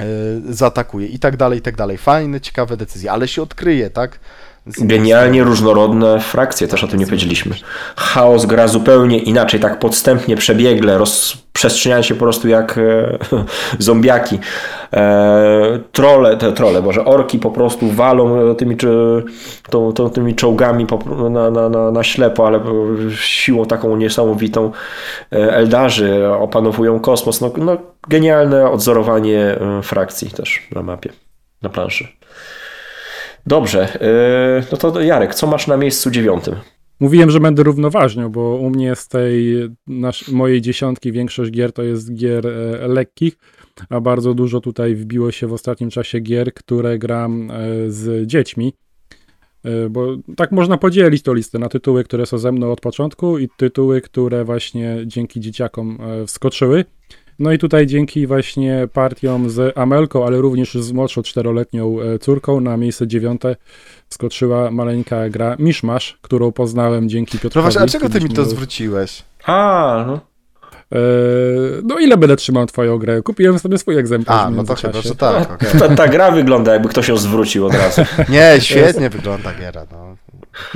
y, zaatakuje i tak dalej, i tak dalej. Fajne, ciekawe decyzje, ale się odkryje, tak? Genialnie różnorodne frakcje, też o tym nie powiedzieliśmy. Chaos gra zupełnie inaczej, tak podstępnie, przebiegle, rozprzestrzenia się po prostu jak e, zombiaki. E, trole, te trole, może orki po prostu walą tymi, czy, to, to, tymi czołgami po, na, na, na, na ślepo, ale siłą taką niesamowitą. E, Eldarzy opanowują kosmos. No, no, genialne odzorowanie e, frakcji też na mapie, na planszy. Dobrze, yy, no to Jarek, co masz na miejscu dziewiątym? Mówiłem, że będę równoważnią, bo u mnie z tej nasz, mojej dziesiątki większość gier to jest gier e, lekkich, a bardzo dużo tutaj wbiło się w ostatnim czasie gier, które gram e, z dziećmi. E, bo tak można podzielić tą listę na tytuły, które są ze mną od początku i tytuły, które właśnie dzięki dzieciakom e, wskoczyły. No i tutaj dzięki właśnie partiom z Amelką, ale również z młodszą czteroletnią e, córką na miejsce dziewiąte skoczyła maleńka gra Miszmasz, którą poznałem dzięki Piotrowi. No właśnie, a czego ty mi to zwróciłeś? A, no. Eee, no ile będę trzymał twoją grę? Kupiłem sobie swój egzemplarz A, no to chyba, że tak. Okay. Ta, ta, gra wygląda jakby ktoś ją zwrócił od razu. Nie, świetnie wygląda giera. No.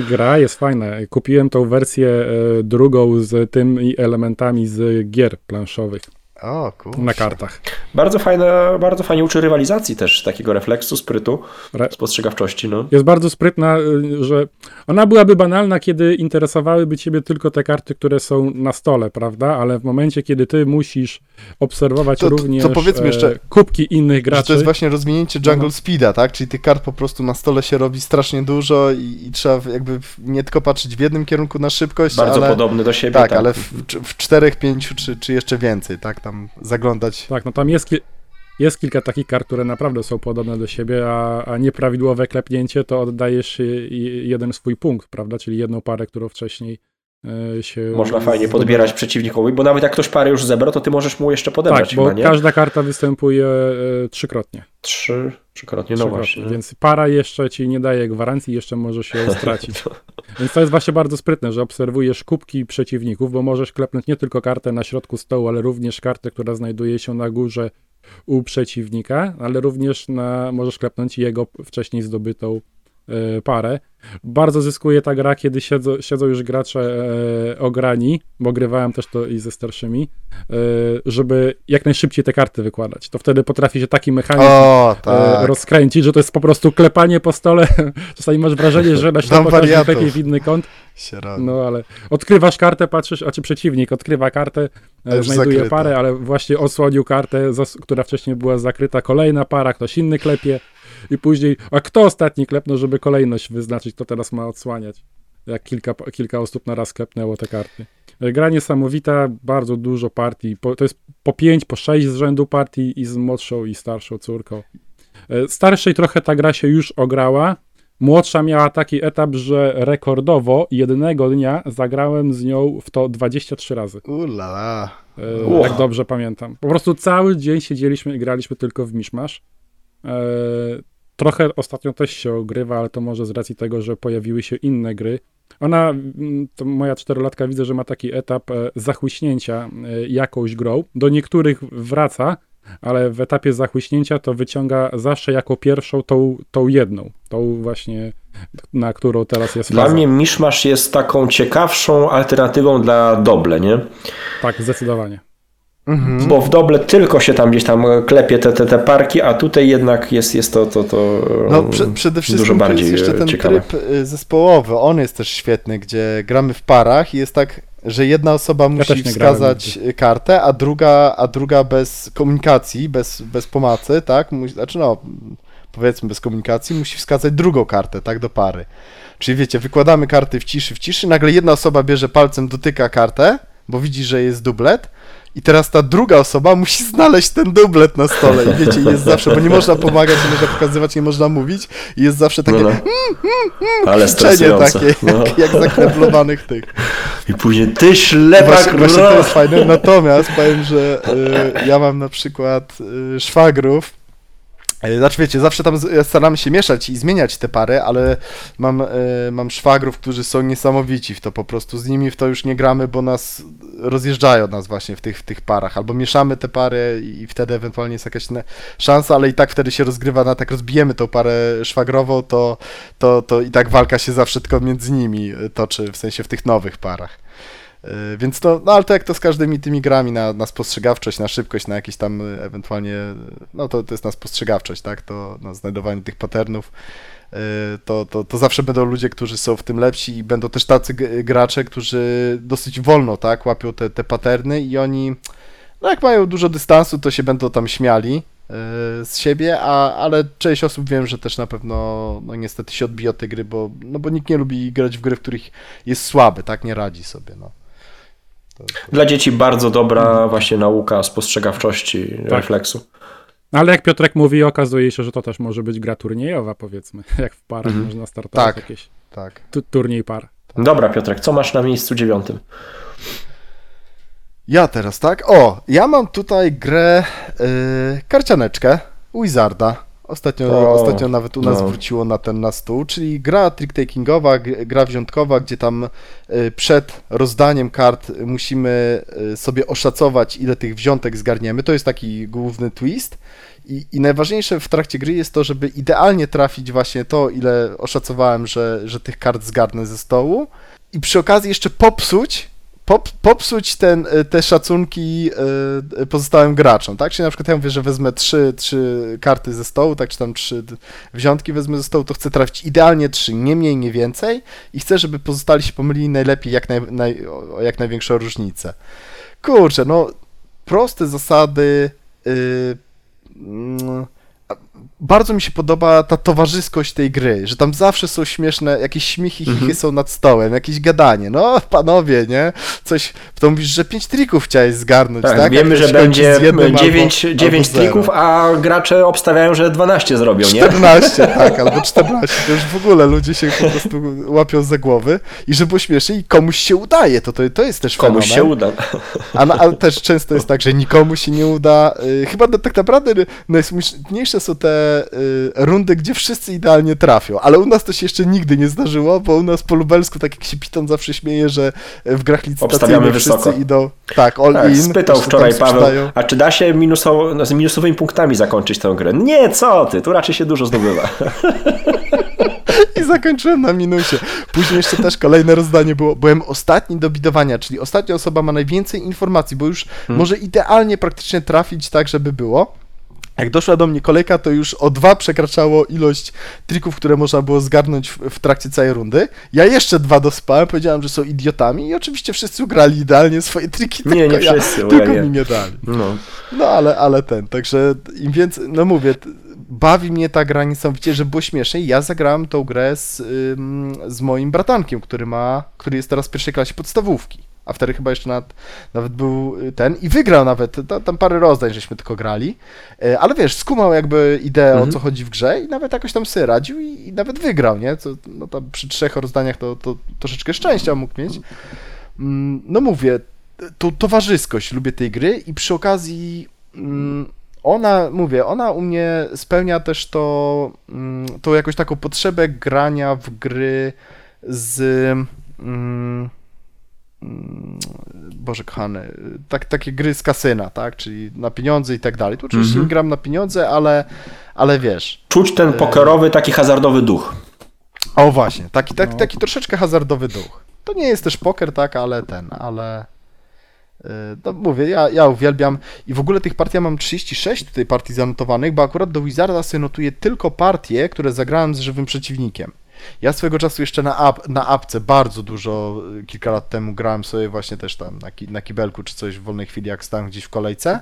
Gra jest fajna. Kupiłem tą wersję e, drugą z tymi elementami z gier planszowych. O, Na kartach. Bardzo fajne, bardzo fajnie uczy rywalizacji też, takiego refleksu, sprytu, Re... spostrzegawczości. No. Jest bardzo sprytna, y, że ona byłaby banalna, kiedy interesowałyby ciebie tylko te karty, które są na stole, prawda? Ale w momencie, kiedy ty musisz obserwować to, również to powiedzmy jeszcze, kubki innych graczy. to jest właśnie rozwinięcie Jungle no. Speeda, tak? Czyli tych kart po prostu na stole się robi strasznie dużo i, i trzeba jakby nie tylko patrzeć w jednym kierunku na szybkość, Bardzo ale, podobny do siebie. Tak, tak. ale w, w czterech, pięciu czy, czy jeszcze więcej, tak? Tam zaglądać. Tak, no tam jest, ki jest kilka takich kart, które naprawdę są podobne do siebie, a, a nieprawidłowe klepnięcie to oddajesz jeden swój punkt, prawda? Czyli jedną parę, którą wcześniej e, się. Można fajnie podbierać przeciwnikowi, bo nawet jak ktoś parę już zebrał, to ty możesz mu jeszcze podebrać. Tak, bo chyba, każda karta występuje e, trzykrotnie. Trzy, trzykrotnie, no właśnie. Więc para jeszcze ci nie daje gwarancji, jeszcze możesz ją stracić. Więc to jest właśnie bardzo sprytne, że obserwujesz kubki przeciwników, bo możesz klepnąć nie tylko kartę na środku stołu, ale również kartę, która znajduje się na górze u przeciwnika, ale również na, możesz klepnąć jego wcześniej zdobytą parę. Bardzo zyskuje ta gra, kiedy siedzą, siedzą już gracze e, ograni, bo grywałem też to i ze starszymi, e, żeby jak najszybciej te karty wykładać. To wtedy potrafi się taki mechanizm o, e, tak. rozkręcić, że to jest po prostu klepanie po stole. Czasami masz wrażenie, że na ślepo każdy klepie w inny kąt. No ale odkrywasz kartę, patrzysz, a czy przeciwnik odkrywa kartę, e, znajduje zakryta. parę, ale właśnie osłonił kartę, która wcześniej była zakryta, kolejna para, ktoś inny klepie i później, a kto ostatni klepnął, żeby kolejność wyznaczyć, to teraz ma odsłaniać. Jak kilka, kilka osób na raz klepnęło te karty. Gra niesamowita, bardzo dużo partii. Po, to jest po pięć, po sześć z rzędu partii i z młodszą i starszą córką. E, starszej trochę ta gra się już ograła. Młodsza miała taki etap, że rekordowo jednego dnia zagrałem z nią w to 23 razy. Ulala. E, jak dobrze pamiętam. Po prostu cały dzień siedzieliśmy i graliśmy tylko w Miszmasz. E, trochę ostatnio też się ogrywa, ale to może z racji tego, że pojawiły się inne gry. Ona, mm, to moja czterolatka widzę, że ma taki etap e, zachłyśnięcia e, jakąś grą. Do niektórych wraca, ale w etapie zachłyśnięcia to wyciąga zawsze jako pierwszą tą, tą jedną, tą właśnie, na którą teraz jest Dla faza. mnie Miszmasz jest taką ciekawszą alternatywą dla Doble, nie? Tak, zdecydowanie. Mhm. Bo w doble tylko się tam gdzieś tam klepie te, te, te parki, a tutaj jednak jest, jest to, to, to no, prze, przede wszystkim dużo bardziej jest jeszcze ten ciekawe. tryb y, zespołowy, on jest też świetny, gdzie gramy w parach i jest tak, że jedna osoba musi ja wskazać kartę, a druga, a druga bez komunikacji, bez, bez pomocy, tak? Musi, znaczy no, powiedzmy bez komunikacji, musi wskazać drugą kartę, tak, do pary. Czyli wiecie, wykładamy karty w ciszy, w ciszy, nagle jedna osoba bierze palcem, dotyka kartę, bo widzi, że jest dublet, i teraz ta druga osoba musi znaleźć ten dublet na stole. I wiecie, jest zawsze, bo nie można pomagać, nie można pokazywać, nie można mówić. I jest zawsze takie. No, no. Mm, mm, Ale stresujące. takie, no. jak, jak zakneblowanych tych. I później ty ślepak. Właśnie, właśnie to jest fajne. Natomiast powiem, że y, ja mam na przykład y, szwagrów, znaczy wiecie, zawsze tam staramy się mieszać i zmieniać te pary, ale mam, e, mam szwagrów, którzy są niesamowici w to po prostu. Z nimi w to już nie gramy, bo nas rozjeżdżają nas właśnie w tych, w tych parach. Albo mieszamy te pary i wtedy ewentualnie jest jakaś szansa, ale i tak wtedy się rozgrywa na tak rozbijemy tą parę szwagrową, to, to, to i tak walka się zawsze tylko między nimi toczy, w sensie w tych nowych parach. E, więc to, no ale to jak to z każdymi tymi grami na, na spostrzegawczość, na szybkość, na jakieś tam e, ewentualnie, no to, to jest na spostrzegawczość, tak, to na znajdowanie tych patternów, to, to, to zawsze będą ludzie, którzy są w tym lepsi i będą też tacy gracze, którzy dosyć wolno, tak, łapią te, te paterny i oni, no jak mają dużo dystansu, to się będą tam śmiali z siebie, a, ale część osób wiem, że też na pewno no niestety się odbija od tej gry, bo, no bo nikt nie lubi grać w gry, w których jest słaby, tak, nie radzi sobie, no. Dla dzieci bardzo dobra mhm. właśnie nauka spostrzegawczości, tak. refleksu. Ale jak Piotrek mówi, okazuje się, że to też może być gra turniejowa, powiedzmy. Jak w parach mhm. można startować tak, jakieś tak. turniej par. Dobra, Piotrek, co masz na miejscu dziewiątym? Ja teraz, tak? O, ja mam tutaj grę yy, karcianeczkę Wizarda. Ostatnio, o, ostatnio nawet u nas no. wróciło na ten na stół, czyli gra trick-takingowa, gra wziątkowa, gdzie tam y, przed rozdaniem kart musimy y, sobie oszacować, ile tych wziątek zgarniemy. To jest taki główny twist. I, I najważniejsze w trakcie gry jest to, żeby idealnie trafić właśnie to, ile oszacowałem, że, że tych kart zgarnę ze stołu. I przy okazji jeszcze popsuć pop, popsuć ten, e, te szacunki e, pozostałym graczom, tak? Czyli na przykład ja mówię, że wezmę trzy, trzy karty ze stołu, tak, czy tam trzy wziątki wezmę ze stołu, to chcę trafić idealnie trzy, nie mniej, nie więcej i chcę, żeby pozostali się pomylili najlepiej, jak, naj, naj, jak największą różnicę. Kurczę, no proste zasady, yy, bardzo mi się podoba ta towarzyskość tej gry, że tam zawsze są śmieszne, jakieś śmichy, chichy -hmm. są nad stołem, jakieś gadanie. No, panowie, nie? Coś, to mówisz, że pięć trików chciałeś zgarnąć, tak? tak? Wiemy, że będzie dziewięć, albo, dziewięć albo trików, a gracze obstawiają, że 12 zrobią, 14, nie? 14, tak, albo 14. To już w ogóle ludzie się po prostu łapią za głowy i żeby było śmiesznie i komuś się udaje, to, to, to jest też Komuś fenomen. się uda. A, ale też często jest tak, że nikomu się nie uda. Y, chyba tak naprawdę najsmutniejsze są te y, rundy, gdzie wszyscy idealnie trafią, ale u nas to się jeszcze nigdy nie zdarzyło, bo u nas po lubelsku, tak jak się Piton zawsze śmieje, że w grach licytacyjnych wszyscy wysoko. idą tak, all tak, in. Spytał wczoraj Paweł, a czy da się minusowo, no, z minusowymi punktami zakończyć tę grę? Nie, co ty, tu raczej się dużo zdobywa. I zakończyłem na minusie. Później jeszcze też kolejne rozdanie było. Byłem ostatni do bidowania, czyli ostatnia osoba ma najwięcej informacji, bo już hmm. może idealnie praktycznie trafić tak, żeby było. Jak doszła do mnie kolejka, to już o dwa przekraczało ilość trików, które można było zgarnąć w, w trakcie całej rundy. Ja jeszcze dwa dospałem, powiedziałem, że są idiotami i oczywiście wszyscy ugrali idealnie swoje triki. Nie, nie ja, wszyscy. Tylko mi nie dali. No, no ale, ale ten, także im więcej, no mówię, bawi mnie ta gra niesamowicie, że było śmiesznie. Ja zagrałem tą grę z, z moim bratankiem, który ma, który jest teraz w pierwszej klasie podstawówki a wtedy chyba jeszcze nawet, nawet był ten i wygrał nawet, tam parę rozdań żeśmy tylko grali, e, ale wiesz, skumał jakby ideę mhm. o co chodzi w grze i nawet jakoś tam sobie radził i, i nawet wygrał, nie? Co, no tam przy trzech rozdaniach to, to troszeczkę szczęścia mógł mieć. Mm, no mówię, to towarzyskość lubię tej gry i przy okazji mm, ona, mówię, ona u mnie spełnia też to, mm, tą jakąś taką potrzebę grania w gry z Boże kochany, tak, takie gry z kasyna, tak, czyli na pieniądze i tak dalej. Tu oczywiście mm -hmm. gram na pieniądze, ale, ale wiesz. Czuć ten pokerowy, taki hazardowy duch. O właśnie, taki, taki, no. taki troszeczkę hazardowy duch. To nie jest też poker, tak, ale ten, ale... Y, no mówię, ja, ja uwielbiam i w ogóle tych partii ja mam 36 tutaj partii zanotowanych, bo akurat do Wizarda sobie notuję tylko partie, które zagrałem z żywym przeciwnikiem. Ja swego czasu jeszcze na, ap, na apce bardzo dużo, y, kilka lat temu grałem sobie właśnie też tam na, ki, na kibelku czy coś w wolnej chwili, jak stałem gdzieś w kolejce,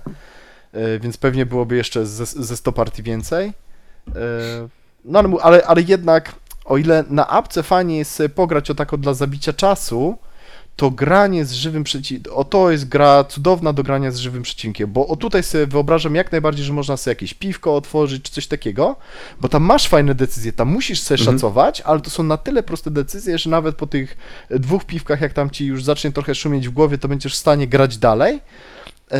yy, więc pewnie byłoby jeszcze ze, ze 100 partii więcej. Yy, no ale, ale, ale jednak, o ile na apce fajnie jest sobie pograć o tako dla zabicia czasu, to granie z żywym przeciwnikiem, o to jest gra cudowna do grania z żywym przeciwnikiem, bo o tutaj sobie wyobrażam jak najbardziej, że można sobie jakieś piwko otworzyć, czy coś takiego, bo tam masz fajne decyzje, tam musisz sobie mhm. szacować, ale to są na tyle proste decyzje, że nawet po tych dwóch piwkach, jak tam ci już zacznie trochę szumieć w głowie, to będziesz w stanie grać dalej. Yy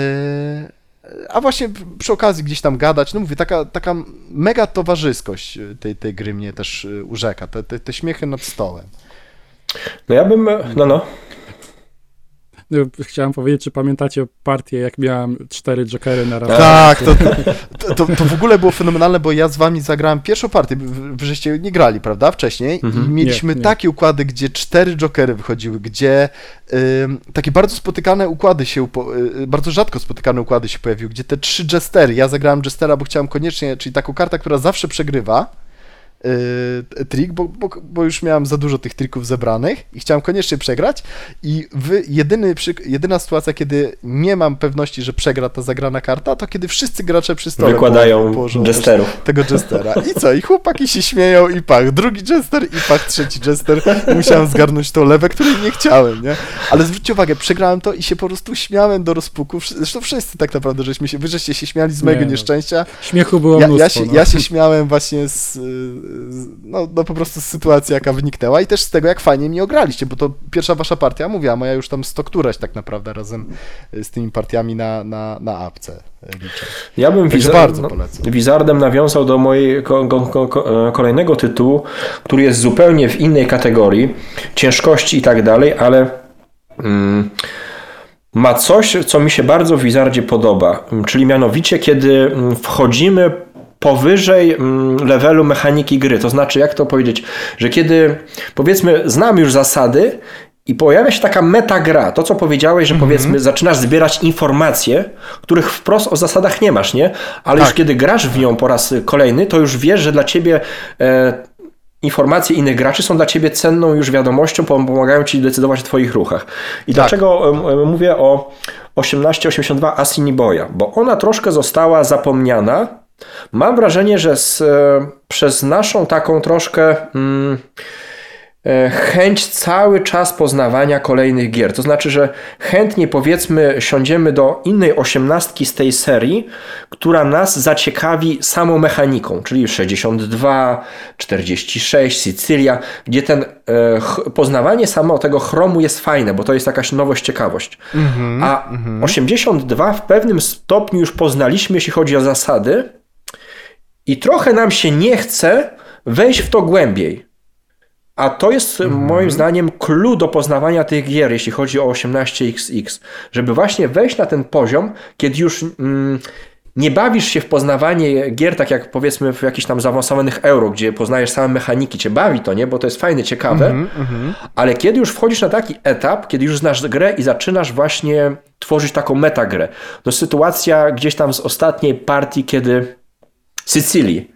a właśnie przy okazji gdzieś tam gadać, no mówię, taka, taka mega towarzyskość tej, tej gry mnie też urzeka, te, te, te śmiechy nad stołem. No ja bym, no no. No, chciałem powiedzieć, czy pamiętacie partię, jak miałem cztery jokery na raz. Tak, to, to, to, to, w ogóle było fenomenalne, bo ja z wami zagrałem pierwszą partię, wy żeście nie grali, prawda, wcześniej mhm. i mieliśmy nie, nie. takie układy, gdzie cztery jokery wychodziły, gdzie y, takie bardzo spotykane układy się, y, bardzo rzadko spotykane układy się pojawiły, gdzie te trzy jestery, ja zagrałem jestera, bo chciałem koniecznie, czyli taką kartę, która zawsze przegrywa, yy, trik, bo, bo, bo, już miałem za dużo tych trików zebranych i chciałem koniecznie przegrać i w jedyny, jedyna sytuacja, kiedy nie mam pewności, że przegra ta zagrana karta, to kiedy wszyscy gracze przy stole wykładają jesterów. tego jestera. I co? I chłopaki się śmieją i pach, drugi jester i pach, trzeci jester. Musiałem zgarnąć tą lewę, której nie chciałem, nie? Ale zwróćcie uwagę, przegrałem to i się po prostu śmiałem do rozpuku. Zresztą wszyscy tak naprawdę, żeśmy się, wy żeście się śmiali z mojego nie, no. nieszczęścia. Śmiechu było ja, mnóstwo, ja, się, no. ja się śmiałem właśnie z no, no po prostu z sytuacji, jaka wyniknęła i też z tego, jak fajnie mi ograliście, bo to pierwsza wasza partia, mówiła, moja już tam sto któraś tak naprawdę razem z tymi partiami na, na, na apce liczę. Ja bym Wizard, bardzo no, polecam. Wizardem nawiązał do mojego ko, kolejnego tytułu, który jest zupełnie w innej kategorii, ciężkości i tak dalej, ale... Mm, ma coś, co mi się bardzo w Wizardzie podoba, czyli mianowicie, kiedy wchodzimy powyżej mm, levelu mechaniki gry. To znaczy, jak to powiedzieć, że kiedy powiedzmy znam już zasady i pojawia się taka metagra, to co powiedziałeś, że mm -hmm. powiedzmy zaczynasz zbierać informacje, których wprost o zasadach nie masz, nie? Ale tak. już kiedy grasz w nią po raz kolejny, to już wiesz, że dla ciebie e, informacje innych graczy są dla ciebie cenną już wiadomością, pomagają ci decydować o twoich ruchach. I tak. dlaczego e, mówię o 1882 Asiniboya? Bo ona troszkę została zapomniana Mam wrażenie, że z, e, przez naszą taką troszkę mm, e, chęć cały czas poznawania kolejnych gier. To znaczy, że chętnie powiedzmy siądziemy do innej osiemnastki z tej serii, która nas zaciekawi samą mechaniką, czyli 62, 46, Sycylia, gdzie ten e, poznawanie samo tego chromu jest fajne, bo to jest jakaś nowość, ciekawość. Mm -hmm, A mm -hmm. 82 w pewnym stopniu już poznaliśmy, jeśli chodzi o zasady, i trochę nam się nie chce wejść w to głębiej. A to jest mm. moim zdaniem clue do poznawania tych gier, jeśli chodzi o 18XX. Żeby właśnie wejść na ten poziom, kiedy już mm, nie bawisz się w poznawanie gier, tak jak powiedzmy w jakichś tam zaawansowanych euro, gdzie poznajesz same mechaniki, cię bawi to, nie? Bo to jest fajne, ciekawe. Mm -hmm. Ale kiedy już wchodzisz na taki etap, kiedy już znasz grę i zaczynasz właśnie tworzyć taką metagrę. No sytuacja gdzieś tam z ostatniej partii, kiedy Sycylii.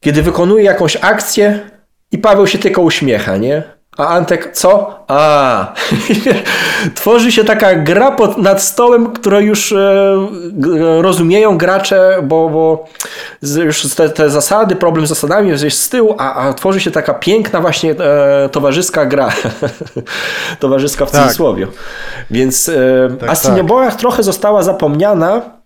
Kiedy wykonuje jakąś akcję i Paweł się tylko uśmiecha, nie? A Antek co? A, tworzy się taka gra pod, nad stołem, którą już e, rozumieją gracze, bo, bo już te, te, zasady, problem z zasadami jest z tyłu, a, a tworzy się taka piękna właśnie e, towarzyska gra. towarzyska w tak. cudzysłowie. Więc e, tak, Asinieboach tak. trochę została zapomniana,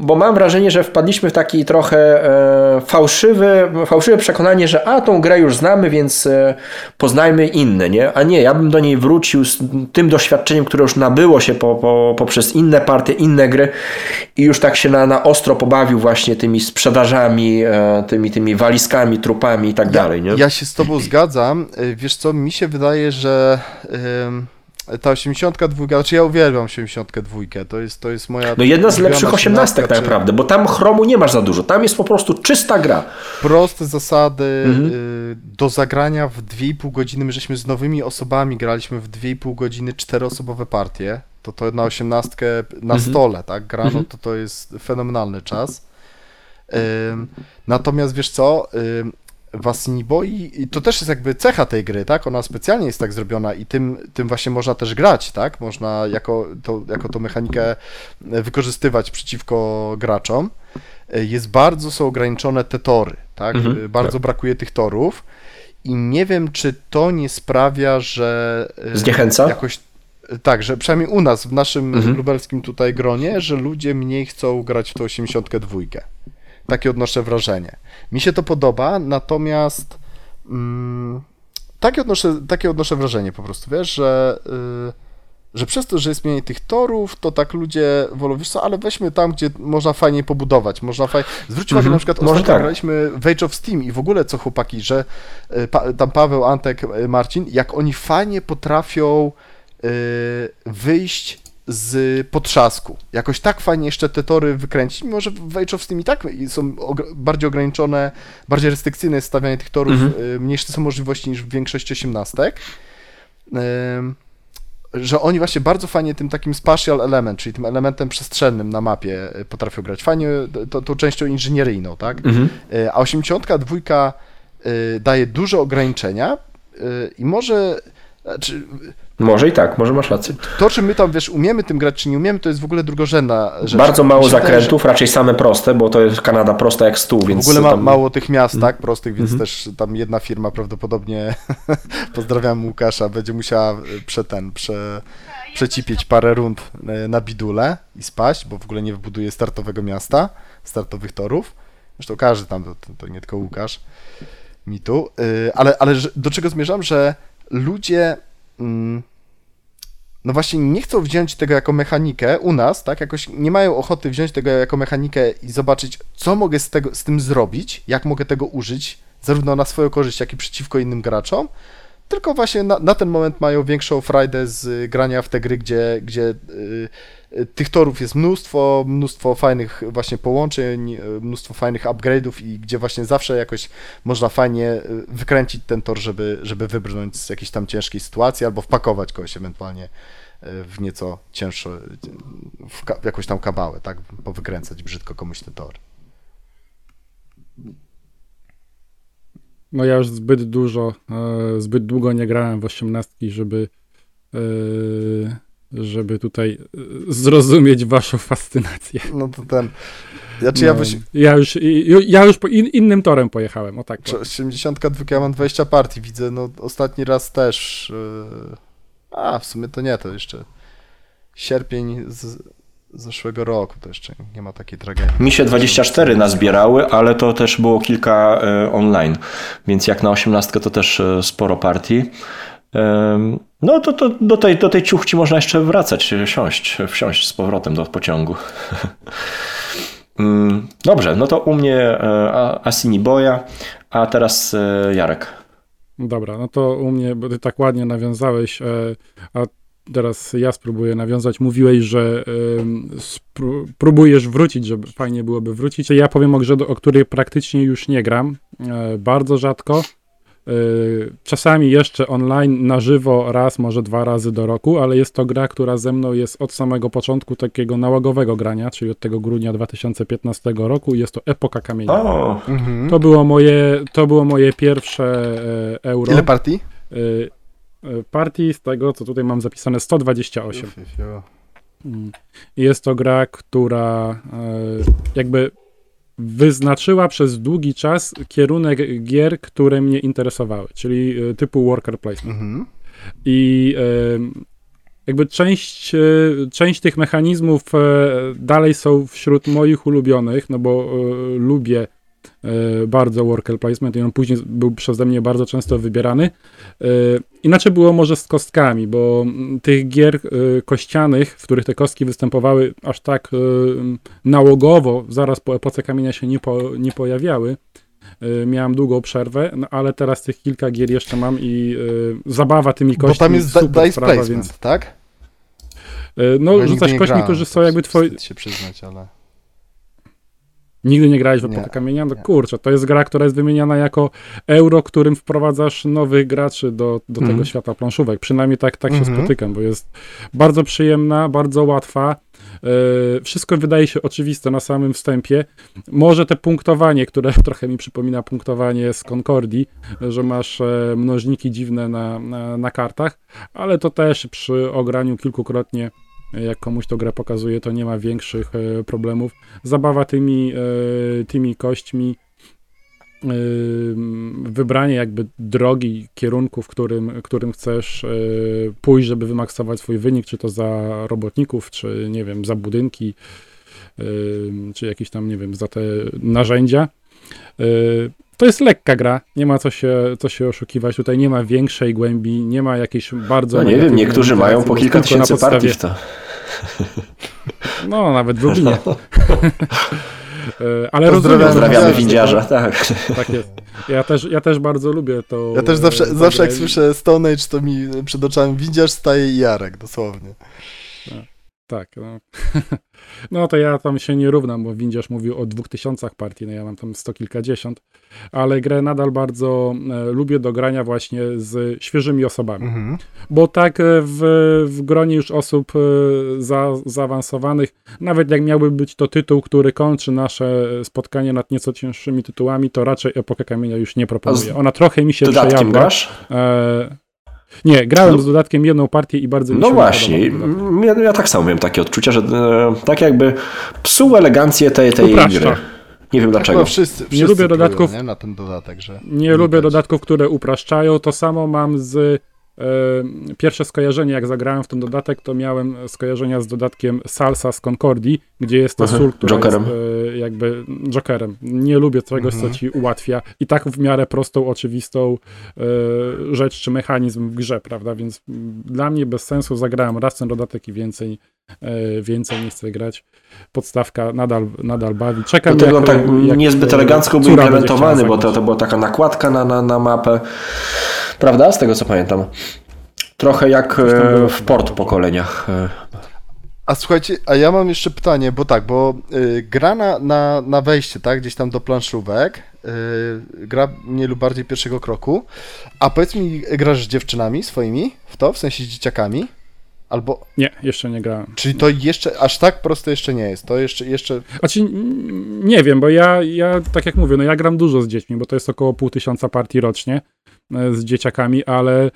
bo mam wrażenie, że wpadliśmy w taki trochę e, fałszywy, fałszywe przekonanie, że a tą grę już znamy, więc e, poznajmy inne, nie? A nie, ja bym do niej wrócił z tym doświadczeniem, które już nabyło się po, po, poprzez inne partie, inne gry i już tak się na, na ostro pobawił właśnie tymi sprzedażami, e, tymi, tymi walizkami, trupami i tak ja, dalej, nie? Ja się z tobą zgadzam. Wiesz co, mi się wydaje, że ta 82, znaczy ja uwielbiam 82, to jest, to jest moja... No jedna z lepszych 18 tak naprawdę, bo tam chromu nie masz za dużo, tam jest po prostu czysta gra. Proste zasady mhm. y, do zagrania w 2,5 godziny, my żeśmy z nowymi osobami graliśmy w 2,5 godziny czteroosobowe partie, to to na 18 na mhm. stole, tak, grano, mhm. to to jest fenomenalny czas. natomiast wiesz co, Wasini boi i to też jest jakby cecha tej gry, tak? Ona specjalnie jest tak zrobiona i tym, tym właśnie można też grać, tak? Można jako, to, jako tą mechanikę wykorzystywać przeciwko graczom. Jest bardzo, są ograniczone te tory, tak? Mhm, bardzo tak. brakuje tych torów i nie wiem, czy to nie sprawia, że... E, Zniechęca? Jakoś tak, że przynajmniej u nas, w naszym mhm. lubelskim tutaj gronie, że ludzie mniej chcą grać w tą 82. Takie odnoszę wrażenie. Mi się to podoba, natomiast mm, takie, odnoszę, takie odnoszę wrażenie po prostu, wiesz, że że przez to, że jest mniej tych torów, to tak ludzie wolą, wiesz co, ale weźmy tam, gdzie można fajnie pobudować, można fajnie... Zwróć uwagę, Mhm, na przykład może ostatnio tak. graliśmy w Age of Steam i w ogóle co chłopaki, że y, pa, tam Paweł, Antek, y, Marcin, jak oni fajnie potrafią y, wyjść z potrzasku. Jakoś tak fajnie jeszcze te tory wykręcić, mimo że w Age of Steam i tak są bardziej ograniczone, bardziej restrykcyjne jest stawianie tych torów, Mhm. y, mniejsze są możliwości niż w większości osiemnastek. Że oni właśnie bardzo fajnie tym takim spatial element, czyli tym elementem przestrzennym na mapie y, potrafią grać. Fajnie y, to, tą częścią inżynieryjną, tak? Mhm. A 82 y, daje duże ograniczenia i może znaczy, Może i tak, może masz rację. to, czy my tam, wiesz, umiemy tym grać, czy nie umiemy, to jest w ogóle drugorzędna rzecz. Bardzo mało zakrętów, raczej same proste, bo to jest Kanada prosta jak stół, więc W ogóle ma, tam... mało tych miast, tak, prostych, więc Mhm. też tam jedna firma prawdopodobnie, pozdrawiam Łukasza, będzie musiała y, prze ten, prze, przecipieć parę rund y, na bidule i spaść, bo w ogóle nie wybuduje startowego miasta, startowych torów. Zresztą każdy tam, to, to nie tylko Łukasz, mi tu. Y, Ale, ale do czego zmierzam, że ludzie mm, no właśnie nie chcą wziąć tego jako mechanikę u nas, tak? Jakoś nie mają ochoty wziąć tego jako mechanikę i zobaczyć, co mogę z, tego, z tym zrobić, jak mogę tego użyć, zarówno na swoją korzyść, jak i przeciwko innym graczom. Tylko właśnie na, na ten moment mają większą frajdę z grania w te gry, gdzie, gdzie y, y, tych torów jest mnóstwo, mnóstwo fajnych właśnie połączeń, y, mnóstwo fajnych upgrade'ów i gdzie właśnie zawsze jakoś można fajnie y, wykręcić ten tor, żeby, żeby wybrnąć z jakiejś tam ciężkiej sytuacji albo wpakować kogoś ewentualnie w nieco cięższe, w, jakąś tam kabałę, tak? Powykręcać brzydko komuś te tory. No ja już zbyt dużo, e, zbyt długo nie grałem w osiemnastki, żeby, e, żeby tutaj e, zrozumieć waszą fascynację. No to ten. Znaczy ja No, byś, ja już, ja już po in, innym torem pojechałem, o tak. Czy powiem. 82 ja mam 20 partii, widzę, no ostatni raz też. Yy... A, w sumie to nie, to jeszcze sierpień z zeszłego roku, to jeszcze nie ma takiej tragedii. Mi się 24 nazbierały, ale to też było kilka e, online, więc jak na 18 to też e, sporo partii. No to, to do, tej, do tej ciuchci można jeszcze wracać, e, siąść, wsiąść z powrotem do pociągu. Mm, Dobrze, no to u mnie e, Asini Boja, a teraz e, Jarek. Dobra, no to u mnie, bo ty tak ładnie nawiązałeś, e, a teraz ja spróbuję nawiązać. Mówiłeś, że próbujesz wrócić, żeby fajnie byłoby wrócić. Ja powiem o grze, o której praktycznie już nie gram, bardzo rzadko. E, Czasami jeszcze online, na żywo, raz, może dwa razy do roku, ale jest to gra, która ze mną jest od samego początku takiego nałogowego grania, czyli od tego grudnia 2015 roku. Jest to Epoka Kamienia. O, Mhm. To było moje, to było moje pierwsze e, euro. Ile partii? Y, y, partii z tego, co tutaj mam zapisane 128. Uf, uf, uf. Mm. Jest to gra, która y, jakby wyznaczyła przez długi czas kierunek gier, które mnie interesowały, czyli y, typu worker placement. Mhm. I y, jakby część, y, część tych mechanizmów dalej są wśród moich ulubionych, no bo lubię bardzo worker placement i on później był przeze mnie bardzo często wybierany. Y, Inaczej było może z kostkami, bo mm, tych gier y, kościanych, w których te kostki występowały aż tak nałogowo, zaraz po epoce kamienia się nie, po, nie pojawiały. Miałem długą przerwę, no ale teraz tych kilka gier jeszcze mam i zabawa tymi Bo kośćmi tam jest super dice sprawa, placement, więc tak? Bo no nie kośćmi, którzy są jakby twoi... się przyznać, ale... Nigdy nie grałeś w Nie. epokę kamienia? No Nie. kurczę, to jest gra, która jest wymieniana jako euro, którym wprowadzasz nowych graczy do, do Mhm. tego świata planszówek. Przynajmniej tak, tak się Mhm. spotykam, bo jest bardzo przyjemna, bardzo łatwa. Yy, wszystko wydaje się oczywiste na samym wstępie. Może te punktowanie, które trochę mi przypomina punktowanie z Concordii, że masz e, mnożniki dziwne na, na, na kartach, ale to też przy ograniu kilkukrotnie, jak komuś to grę pokazuje, to nie ma większych e, problemów. Zabawa tymi, e, tymi kośćmi, e, wybranie jakby drogi, kierunku, w którym, którym chcesz pójść, żeby wymaksować swój wynik, czy to za robotników, czy nie wiem, za budynki, czy jakieś tam, nie wiem, za te narzędzia. E, to jest lekka gra, nie ma co się, co się oszukiwać, tutaj nie ma większej głębi, nie ma jakiejś bardzo... No nie wiem, niektórzy mają po kilka tysięcy podstawie... partii w to. No, nawet w Lublinie. E, ale rozumiem. Pozdrawiamy windziarza, tak. Tak jest. Ja też, ja też bardzo lubię to. Ja też zawsze, zawsze jak słyszę Stone Age, to mi przed oczami windziarz staje i Jarek, dosłownie. Tak. Tak, no. no to ja tam się nie równam, bo Windziarz mówił o dwóch tysiącach partii, no ja mam tam sto kilkadziesiąt, ale grę nadal bardzo e, lubię do grania właśnie z świeżymi osobami, mhm. bo tak e, w, w gronie już osób e, za, zaawansowanych, nawet jak miałby być to tytuł, który kończy nasze spotkanie nad nieco cięższymi tytułami, to raczej Epokę Kamienia już nie proponuję. Ona trochę mi się przejadła. grasz? E, nie, grałem no, z dodatkiem jedną partię i bardzo mi No właśnie, ja, ja, tak samo miałem takie odczucia, że e, tak jakby psuł elegancję tej, tej gry. Nie wiem dlaczego. Wszyscy, wszyscy nie lubię dodatków nie, na ten dodatek, że nie lubię dodatków, które upraszczają. To samo mam z Pierwsze skojarzenie, jak zagrałem w ten dodatek, to miałem skojarzenia z dodatkiem Salsa z Concordii, gdzie jest to sól, który Jokerem. jest jakby Jokerem. Nie lubię czegoś, mhm. co ci ułatwia i tak w miarę prostą, oczywistą e, rzecz czy mechanizm w grze, prawda? Więc dla mnie bez sensu zagrałem raz ten dodatek i więcej, e, więcej nie chcę grać. Podstawka nadal, nadal bawi. Czekam, Dlatego jak, tak jak, niezbyt elegancko był implementowany, bo to, to była taka nakładka na, na, na mapę. Prawda? Z tego co pamiętam. Trochę jak e, w port pokoleniach. E. A słuchajcie, a ja mam jeszcze pytanie, bo tak, bo y, gra na, na, na wejście, tak, gdzieś tam do planszówek, y, gra mniej lub bardziej pierwszego kroku, a powiedz mi, grasz z dziewczynami swoimi w to, w sensie z dzieciakami? Albo... Nie, jeszcze nie grałem. Czyli to jeszcze, aż tak proste jeszcze nie jest, to jeszcze... jeszcze... Znaczy, nie wiem, bo ja, ja, tak jak mówię, no ja gram dużo z dziećmi, bo to jest około pół tysiąca partii rocznie, z dzieciakami, ale e,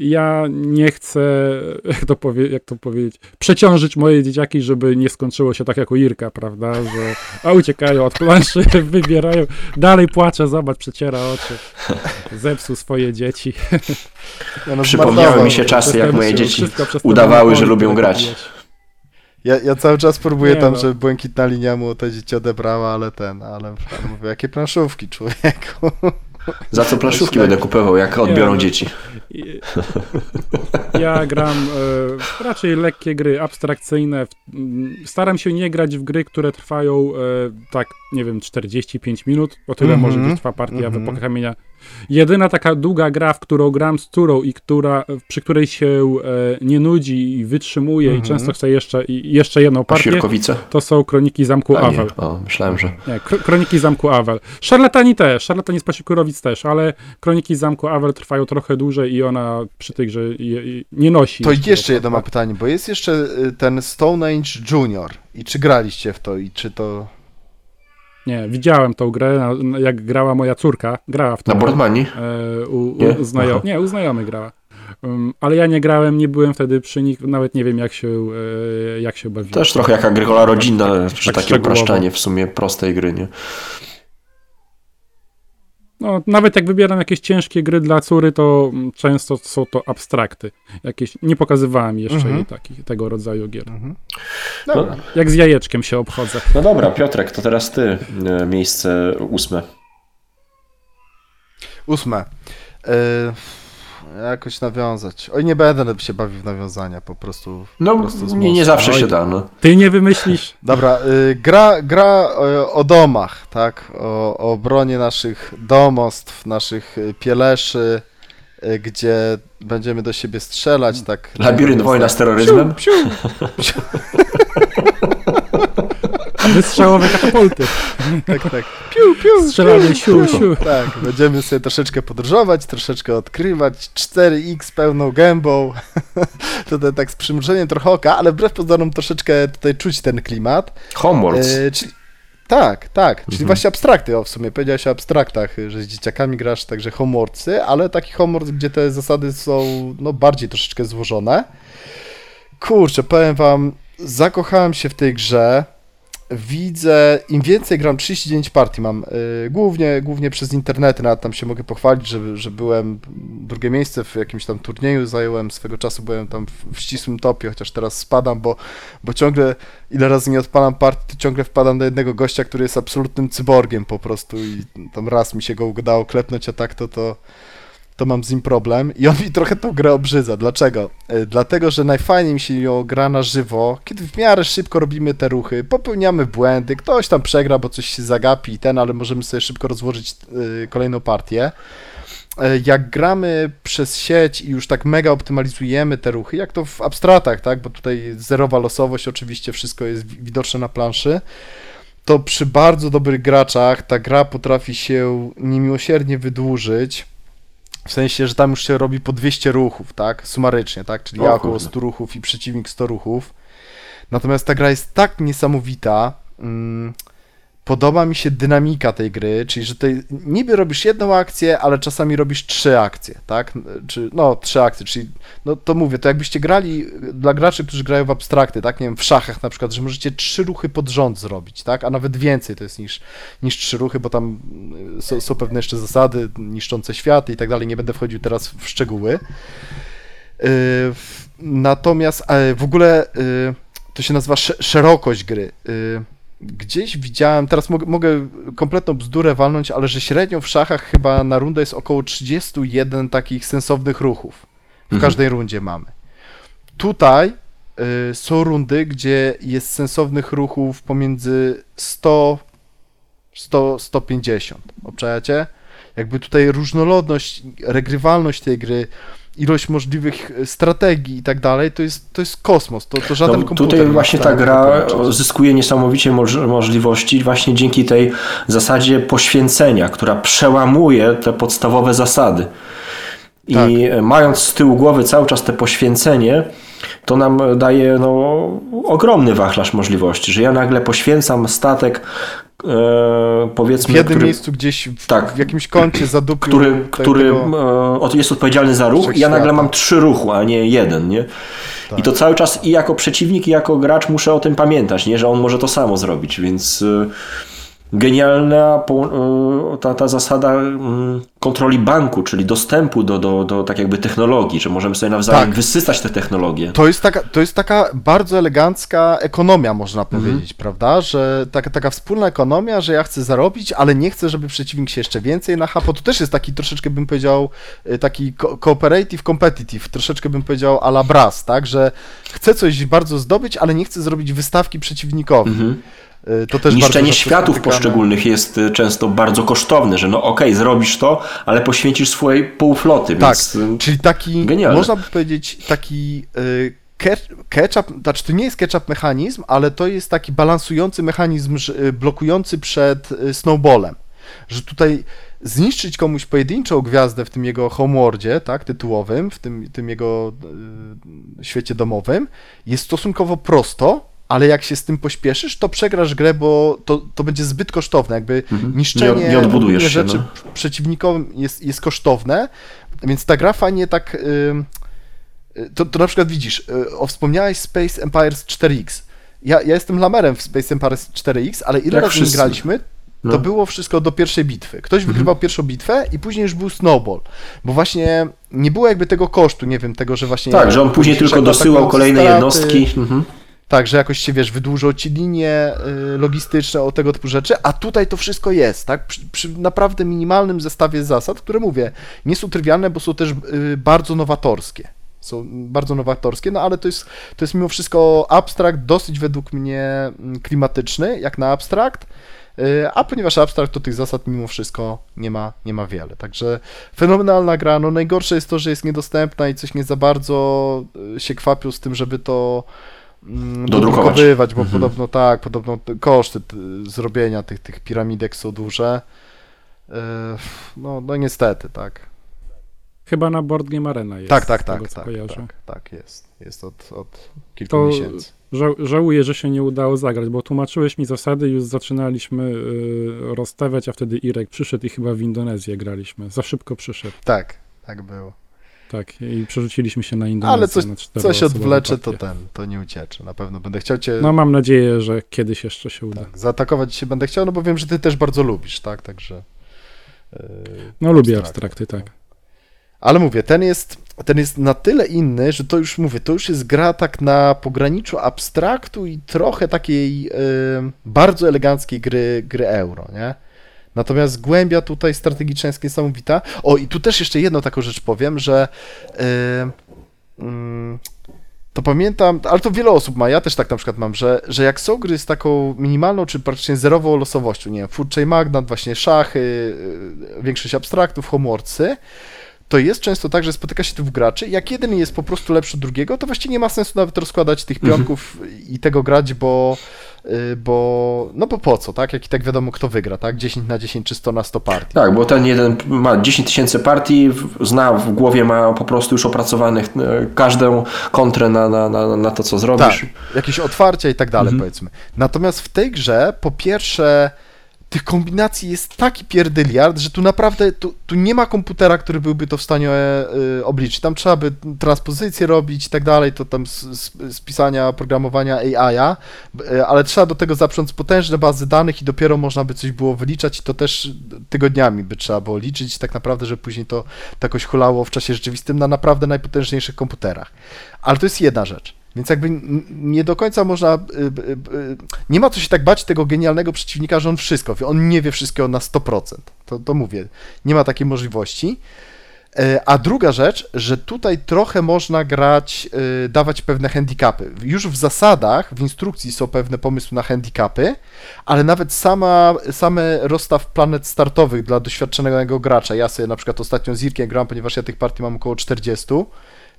ja nie chcę, jak to, powie, jak to powiedzieć, przeciążyć moje dzieciaki, żeby nie skończyło się tak jak u Irka, prawda, że a uciekają od planszy, wybierają, dalej płacze, zobacz, przeciera oczy, zepsuł swoje dzieci. No, Przypomniały mi się czasy, jak moje dzieci udawały, że lubią grać. Ja, ja cały czas próbuję nie tam, no. żeby błękitna linia mu te dzieci odebrała, ale ten, ale mówię, jakie planszówki, człowieku. Za co planszówki będę kupował, jak odbiorą nie, dzieci? Ja gram e, raczej lekkie gry, abstrakcyjne. Staram się nie grać w gry, które trwają e, tak, nie wiem, 45 minut, o tyle mm -hmm. może być trwa partia mm -hmm. w mhm. epokę kamienia Jedyna taka długa gra, w którą gram z Turą i która, przy której się e, nie nudzi i wytrzymuje mm -hmm. i często chce jeszcze, i jeszcze jedną partię, to są Kroniki Zamku A, Awel. O, myślałem, że... Nie, Kroniki Zamku Awel. Szarlatani też, Szarlatani z Pasikurowic też, ale Kroniki Zamku Awel trwają trochę dłużej i ona przy tej grze nie nosi. To jeszcze jedno mam pytanie, bo jest jeszcze y, ten Stone Age Junior i czy graliście w to i czy to... Nie, widziałem tą grę, jak grała moja córka. Grała w to. Na Boardmani? E, u, u, nie? Znajo- nie, u znajomych grała. Um, ale ja nie grałem, nie byłem wtedy przy nich, nawet nie wiem jak się, e, jak się bawiłem. Też trochę jak agrykola rodzinna, tak, że tak takie upraszczanie w sumie prostej gry, nie? No, nawet jak wybieram jakieś ciężkie gry dla córy, to często są to abstrakty. Jakieś, nie pokazywałem jeszcze mhm. jej takich, tego rodzaju gier. Mhm. No, jak z jajeczkiem się obchodzę. No dobra, Piotrek, to teraz ty, e, miejsce ósme. Ósme. Y jakoś nawiązać. Oj, nie będę się bawił w nawiązania, po prostu. No, po prostu nie, nie zawsze się da. No. Ty nie wymyślisz. Dobra, y, gra, gra o, o, domach, tak? O, o obronie naszych domostw, naszych y, pieleszy, y, gdzie będziemy do siebie strzelać, tak? Labirynt wojna z terroryzmem? Psiu, psiu. Wystrzałowe katapulty. Tak, tak. Piu, piu, Strzelamy siu, siu. Tak, będziemy sobie troszeczkę podróżować, troszeczkę odkrywać. 4X pełną gębą. Tutaj tak z przymrużeniem trochę oka, ale wbrew pozorom troszeczkę tutaj czuć ten klimat. Homeworlds. E, czyli, tak, tak. Czyli mhm. właśnie abstrakty, o w sumie powiedziałeś o abstraktach, że z dzieciakami grasz także homeworldsy, ale taki homeworlds, gdzie te zasady są no bardziej troszeczkę złożone. Kurczę, powiem wam, zakochałem się w tej grze widzę, im więcej gram, 39 partii mam, yy, głównie, głównie przez internety, nawet tam się mogę pochwalić, że, że byłem drugie miejsce w jakimś tam turnieju zająłem, swego czasu byłem tam w, w ścisłym topie, chociaż teraz spadam, bo, bo ciągle, ile razy nie odpalam partii, to ciągle wpadam do jednego gościa, który jest absolutnym cyborgiem po prostu i tam raz mi się go udało klepnąć, a tak to to to mam z nim problem i on mi trochę tą grę obrzydza. Dlaczego? E, dlatego, że najfajniej mi się ją gra na żywo, kiedy w miarę szybko robimy te ruchy, popełniamy błędy, ktoś tam przegra, bo coś się zagapi i ten, ale możemy sobie szybko rozłożyć y, kolejną partię. E, jak gramy przez sieć i już tak mega optymalizujemy te ruchy, jak to w abstratach, tak, bo tutaj zerowa losowość, oczywiście wszystko jest widoczne na planszy, to przy bardzo dobrych graczach ta gra potrafi się niemiłosiernie wydłużyć w sensie, że tam już się robi po 200 ruchów, tak? Sumarycznie, tak? Czyli o, ja około 100 ruchów i przeciwnik 100 ruchów. Natomiast ta gra jest tak niesamowita. Podoba mi się dynamika tej gry, czyli że ty niby robisz jedną akcję, ale czasami robisz trzy akcje, tak? Czy, no, trzy akcje, czyli, no to mówię, to jakbyście grali dla graczy, którzy grają w abstrakty, tak? Nie wiem, w szachach na przykład, że możecie trzy ruchy pod rząd zrobić, tak? A nawet więcej to jest niż, niż trzy ruchy, bo tam są, są pewne jeszcze zasady niszczące świat i tak dalej, nie będę wchodził teraz w szczegóły. Yy, natomiast yy, w ogóle to się nazywa szerokość gry. Gdzieś widziałem, teraz mogę, mogę kompletną bzdurę walnąć, ale że średnio w szachach chyba na rundę jest około 31 takich sensownych ruchów. W mhm. każdej rundzie mamy. Tutaj y, są rundy, gdzie jest sensownych ruchów pomiędzy 100 100, 150. Obczajacie? Jakby tutaj różnorodność, regrywalność tej gry, ilość możliwych e, strategii i tak dalej, to jest, to jest kosmos, to, to żaden no, komputer. Tutaj właśnie ta gra zyskuje niesamowicie możliwości właśnie dzięki tej zasadzie poświęcenia, która przełamuje te podstawowe zasady. I tak. mając z tyłu głowy cały czas te poświęcenie, to nam daje no, ogromny wachlarz możliwości, że ja nagle poświęcam statek, e, powiedzmy... W jednym który, miejscu gdzieś w, tak, w jakimś kącie zadupił... Który, który tego... jest odpowiedzialny za ruch i ja nagle mam trzy ruchu, a nie jeden, nie? Tak. I to cały czas i jako przeciwnik, i jako gracz muszę o tym pamiętać, nie? Że on może to samo zrobić, więc... E, genialna e, ta, ta zasada mm, kontroli banku, czyli dostępu do, do, do tak jakby technologii, że możemy sobie nawzajem tak. wysysać te technologie. To jest taka, to jest taka bardzo elegancka ekonomia, można mhm. powiedzieć, mhm. prawda? Że taka, taka wspólna ekonomia, że ja chcę zarobić, ale nie chcę, żeby przeciwnik się jeszcze więcej nachapał. To też jest taki troszeczkę, bym powiedział, y, taki cooperative, competitive, troszeczkę bym powiedział a la Brass, tak? Że chcę coś bardzo zdobyć, ale nie chcę zrobić wystawki przeciwnikowi. Mhm. Y, to też Niszczenie światów poszczególnych jest y, często bardzo kosztowne, że no okej, okay, zrobisz to, ale poświęcisz swojej półfloty, tak, więc y, czyli taki, genialne. można by powiedzieć, taki ketchup, znaczy to nie jest ketchup mechanizm, ale to jest taki balansujący mechanizm blokujący przed snowballem, że tutaj zniszczyć komuś pojedynczą gwiazdę w tym jego homeworldzie, tak, tytułowym, w tym, tym jego y, świecie domowym, jest stosunkowo prosto, ale jak się z tym pośpieszysz, to przegrasz grę, bo to, to będzie zbyt kosztowne. Jakby mhm. niszczenie nie, nie odbudujesz się, rzeczy no. przeciwnikom jest, jest kosztowne, więc ta gra fajnie tak. Yy, to, to na przykład widzisz, yy, o wspomniałeś Space Empires 4X. Ja, ja jestem lamerem w Space Empires 4X, ale ile razy graliśmy, no. to było wszystko do pierwszej bitwy. Ktoś mhm. wygrywał pierwszą bitwę i później już był snowball, bo właśnie nie było jakby tego kosztu, nie wiem, tego, że właśnie... Tak, że on później tylko dosyłał kolejne straty, jednostki. Mhm. Tak, że jakoś się, wiesz, wydłużą ci linie y, logistyczne o tego typu rzeczy, a tutaj to wszystko jest, tak? Przy, przy naprawdę minimalnym zestawie zasad, które mówię, nie są trywialne, bo są też y, bardzo nowatorskie. Są bardzo nowatorskie, no ale to jest, to jest mimo wszystko abstrakt, dosyć według mnie mm, klimatyczny, jak na abstrakt. Y, a ponieważ abstrakt to tych zasad mimo wszystko nie ma, nie ma wiele. Także fenomenalna gra. No najgorsze jest to, że jest niedostępna i coś nie za bardzo się kwapią z tym, żeby to Mm, dodrukowywać, bo mhm. podobno tak, podobno koszty zrobienia tych, tych piramidek są duże. E, no, no niestety, tak. Chyba na Board Game Arena jest. Tak, tak, tak, tego, tak, tak, tak, jest. Jest od, od kilku to miesięcy. Ża żałuję, że się nie udało zagrać, bo tłumaczyłeś mi zasady, już zaczynaliśmy y, rozstawiać, a wtedy Irek przyszedł i chyba w Indonezję graliśmy. Za szybko przyszedł. Tak, tak było. Tak, i przerzuciliśmy się na Indonezję. Ale coś, coś odwlecze, to ten, to nie ucieczy. Na pewno będę chciał cię... No mam nadzieję, że kiedyś jeszcze się uda. Tak, zaatakować się będę chciał, no bo wiem, że ty też bardzo lubisz, tak, także... Yy, no lubię abstrakty, tak. Ale mówię, ten jest, ten jest na tyle inny, że to już mówię, to już jest gra tak na pograniczu abstraktu i trochę takiej y, bardzo eleganckiej gry, gry euro, nie? Natomiast głębia tutaj strategiczna jest niesamowita. O, i tu też jeszcze jedną taką rzecz powiem, że y, y, to pamiętam, ale to wiele osób ma, ja też tak na przykład mam, że, że jak są gry z taką minimalną, czy praktycznie zerową losowością, nie wiem, Chain Magnat, właśnie szachy, y, większość abstraktów, homeworksy, to jest często tak, że spotyka się dwóch graczy, jak jeden jest po prostu lepszy od drugiego, to właściwie nie ma sensu nawet rozkładać tych Mhm. pionków i tego grać, bo, y, bo, no bo po co, tak, jak i tak wiadomo kto wygra, tak, 10 na 10 czy 100 na 100 partii. Tak, bo ten jeden ma 10 tysięcy partii, zna w głowie, ma po prostu już opracowanych e, każdą kontrę na, na, na, na to, co zrobisz. Tak, jakieś otwarcia i tak dalej, Mhm. powiedzmy. Natomiast w tej grze, po pierwsze, tych kombinacji jest taki pierdyliard, że tu naprawdę, tu, tu nie ma komputera, który byłby to w stanie e, obliczyć. Tam trzeba by transpozycję robić i tak dalej, to tam z, z, pisania programowania AI-a, e, ale trzeba do tego zaprząc potężne bazy danych i dopiero można by coś było wyliczać i to też tygodniami by trzeba było liczyć tak naprawdę, że później to, to jakoś hulało w czasie rzeczywistym na naprawdę najpotężniejszych komputerach. Ale to jest jedna rzecz. Więc jakby nie do końca można. y, y, y, Nie ma co się tak bać tego genialnego przeciwnika, że on wszystko wie. On nie wie wszystkiego na 100%. To, to mówię. Nie ma takiej możliwości. E, A druga rzecz, że tutaj trochę można grać, dawać pewne handicapy. Już w zasadach, w instrukcji są pewne pomysły na handicapy, ale nawet sama, same rozstaw planet startowych dla doświadczonego gracza. Ja sobie na przykład ostatnio z Irkiem gram, ponieważ ja tych partii mam około 40,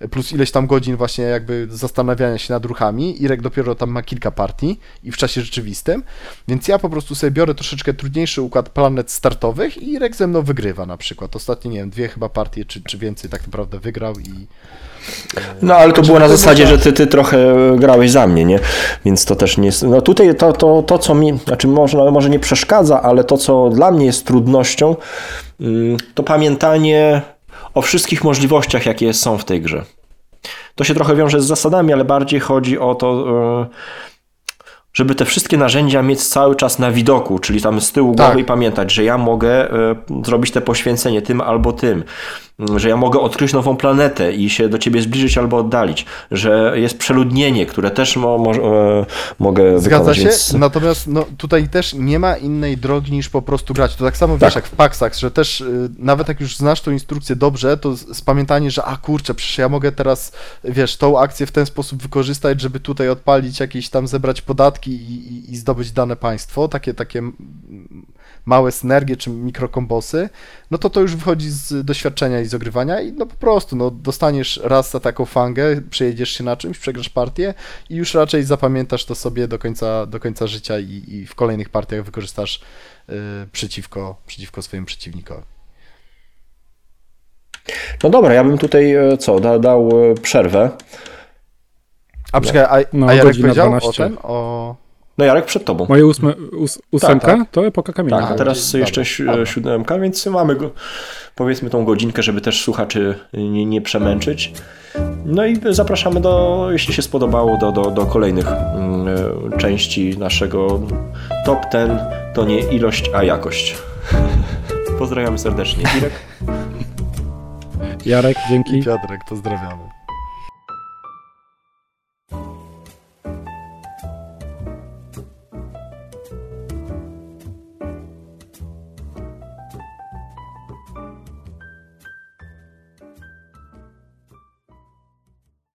plus ileś tam godzin właśnie jakby zastanawiania się nad ruchami. Irek dopiero tam ma kilka partii i w czasie rzeczywistym, więc ja po prostu sobie biorę troszeczkę trudniejszy układ planet startowych i Irek ze mną wygrywa na przykład. Ostatnio, nie wiem, dwie chyba partie czy, czy więcej tak naprawdę wygrał i No ale to było na zasadzie, że ty, ty trochę grałeś za mnie, nie? Więc to też nie jest. No tutaj to, to, to co mi, znaczy można, może nie przeszkadza, ale to, co dla mnie jest trudnością, mm, to pamiętanie o wszystkich możliwościach, jakie są w tej grze. To się trochę wiąże z zasadami, ale bardziej chodzi o to, e, żeby te wszystkie narzędzia mieć cały czas na widoku, czyli tam z tyłu Tak. głowy i pamiętać, że ja mogę e, zrobić te poświęcenie tym albo tym, że ja mogę odkryć nową planetę i się do ciebie zbliżyć albo oddalić, że jest przeludnienie, które też mo, mo, e, mogę Zgadza wykonać. się, Więc... natomiast no, tutaj też nie ma innej drogi niż po prostu grać. To tak samo wiesz, Tak. jak w Paxach, że też y, nawet jak już znasz tą instrukcję dobrze, to z- spamiętanie, że a kurczę, przecież ja mogę teraz, wiesz, tą akcję w ten sposób wykorzystać, żeby tutaj odpalić jakieś tam, zebrać podatki i, i, i zdobyć dane państwo, takie, takie małe synergie czy mikrokombosy, no to to już wychodzi z doświadczenia i z ogrywania i no po prostu, no dostaniesz raz za taką fangę, przejedziesz się na czymś, przegrasz partię i już raczej zapamiętasz to sobie do końca, do końca życia i, i w kolejnych partiach wykorzystasz y, przeciwko, przeciwko swojemu przeciwnikowi. No dobra, ja bym tutaj e, co, da, dał e, przerwę. A czekaj, a, No, a Jarek powiedział 12. o ten? O... No Jarek przed tobą. Moje ósme, ós, ósemka Tak, to epoka kamienia. Tak, a teraz Dobra, jeszcze dobra. siódemka, więc mamy go, powiedzmy tą godzinkę, żeby też słuchaczy nie, nie przemęczyć. No i zapraszamy do, jeśli się spodobało, do, do, do kolejnych mm, części naszego top ten. To nie ilość, a jakość. Pozdrawiamy serdecznie. Irek. Jarek, dzięki. I Piotrek, pozdrawiamy.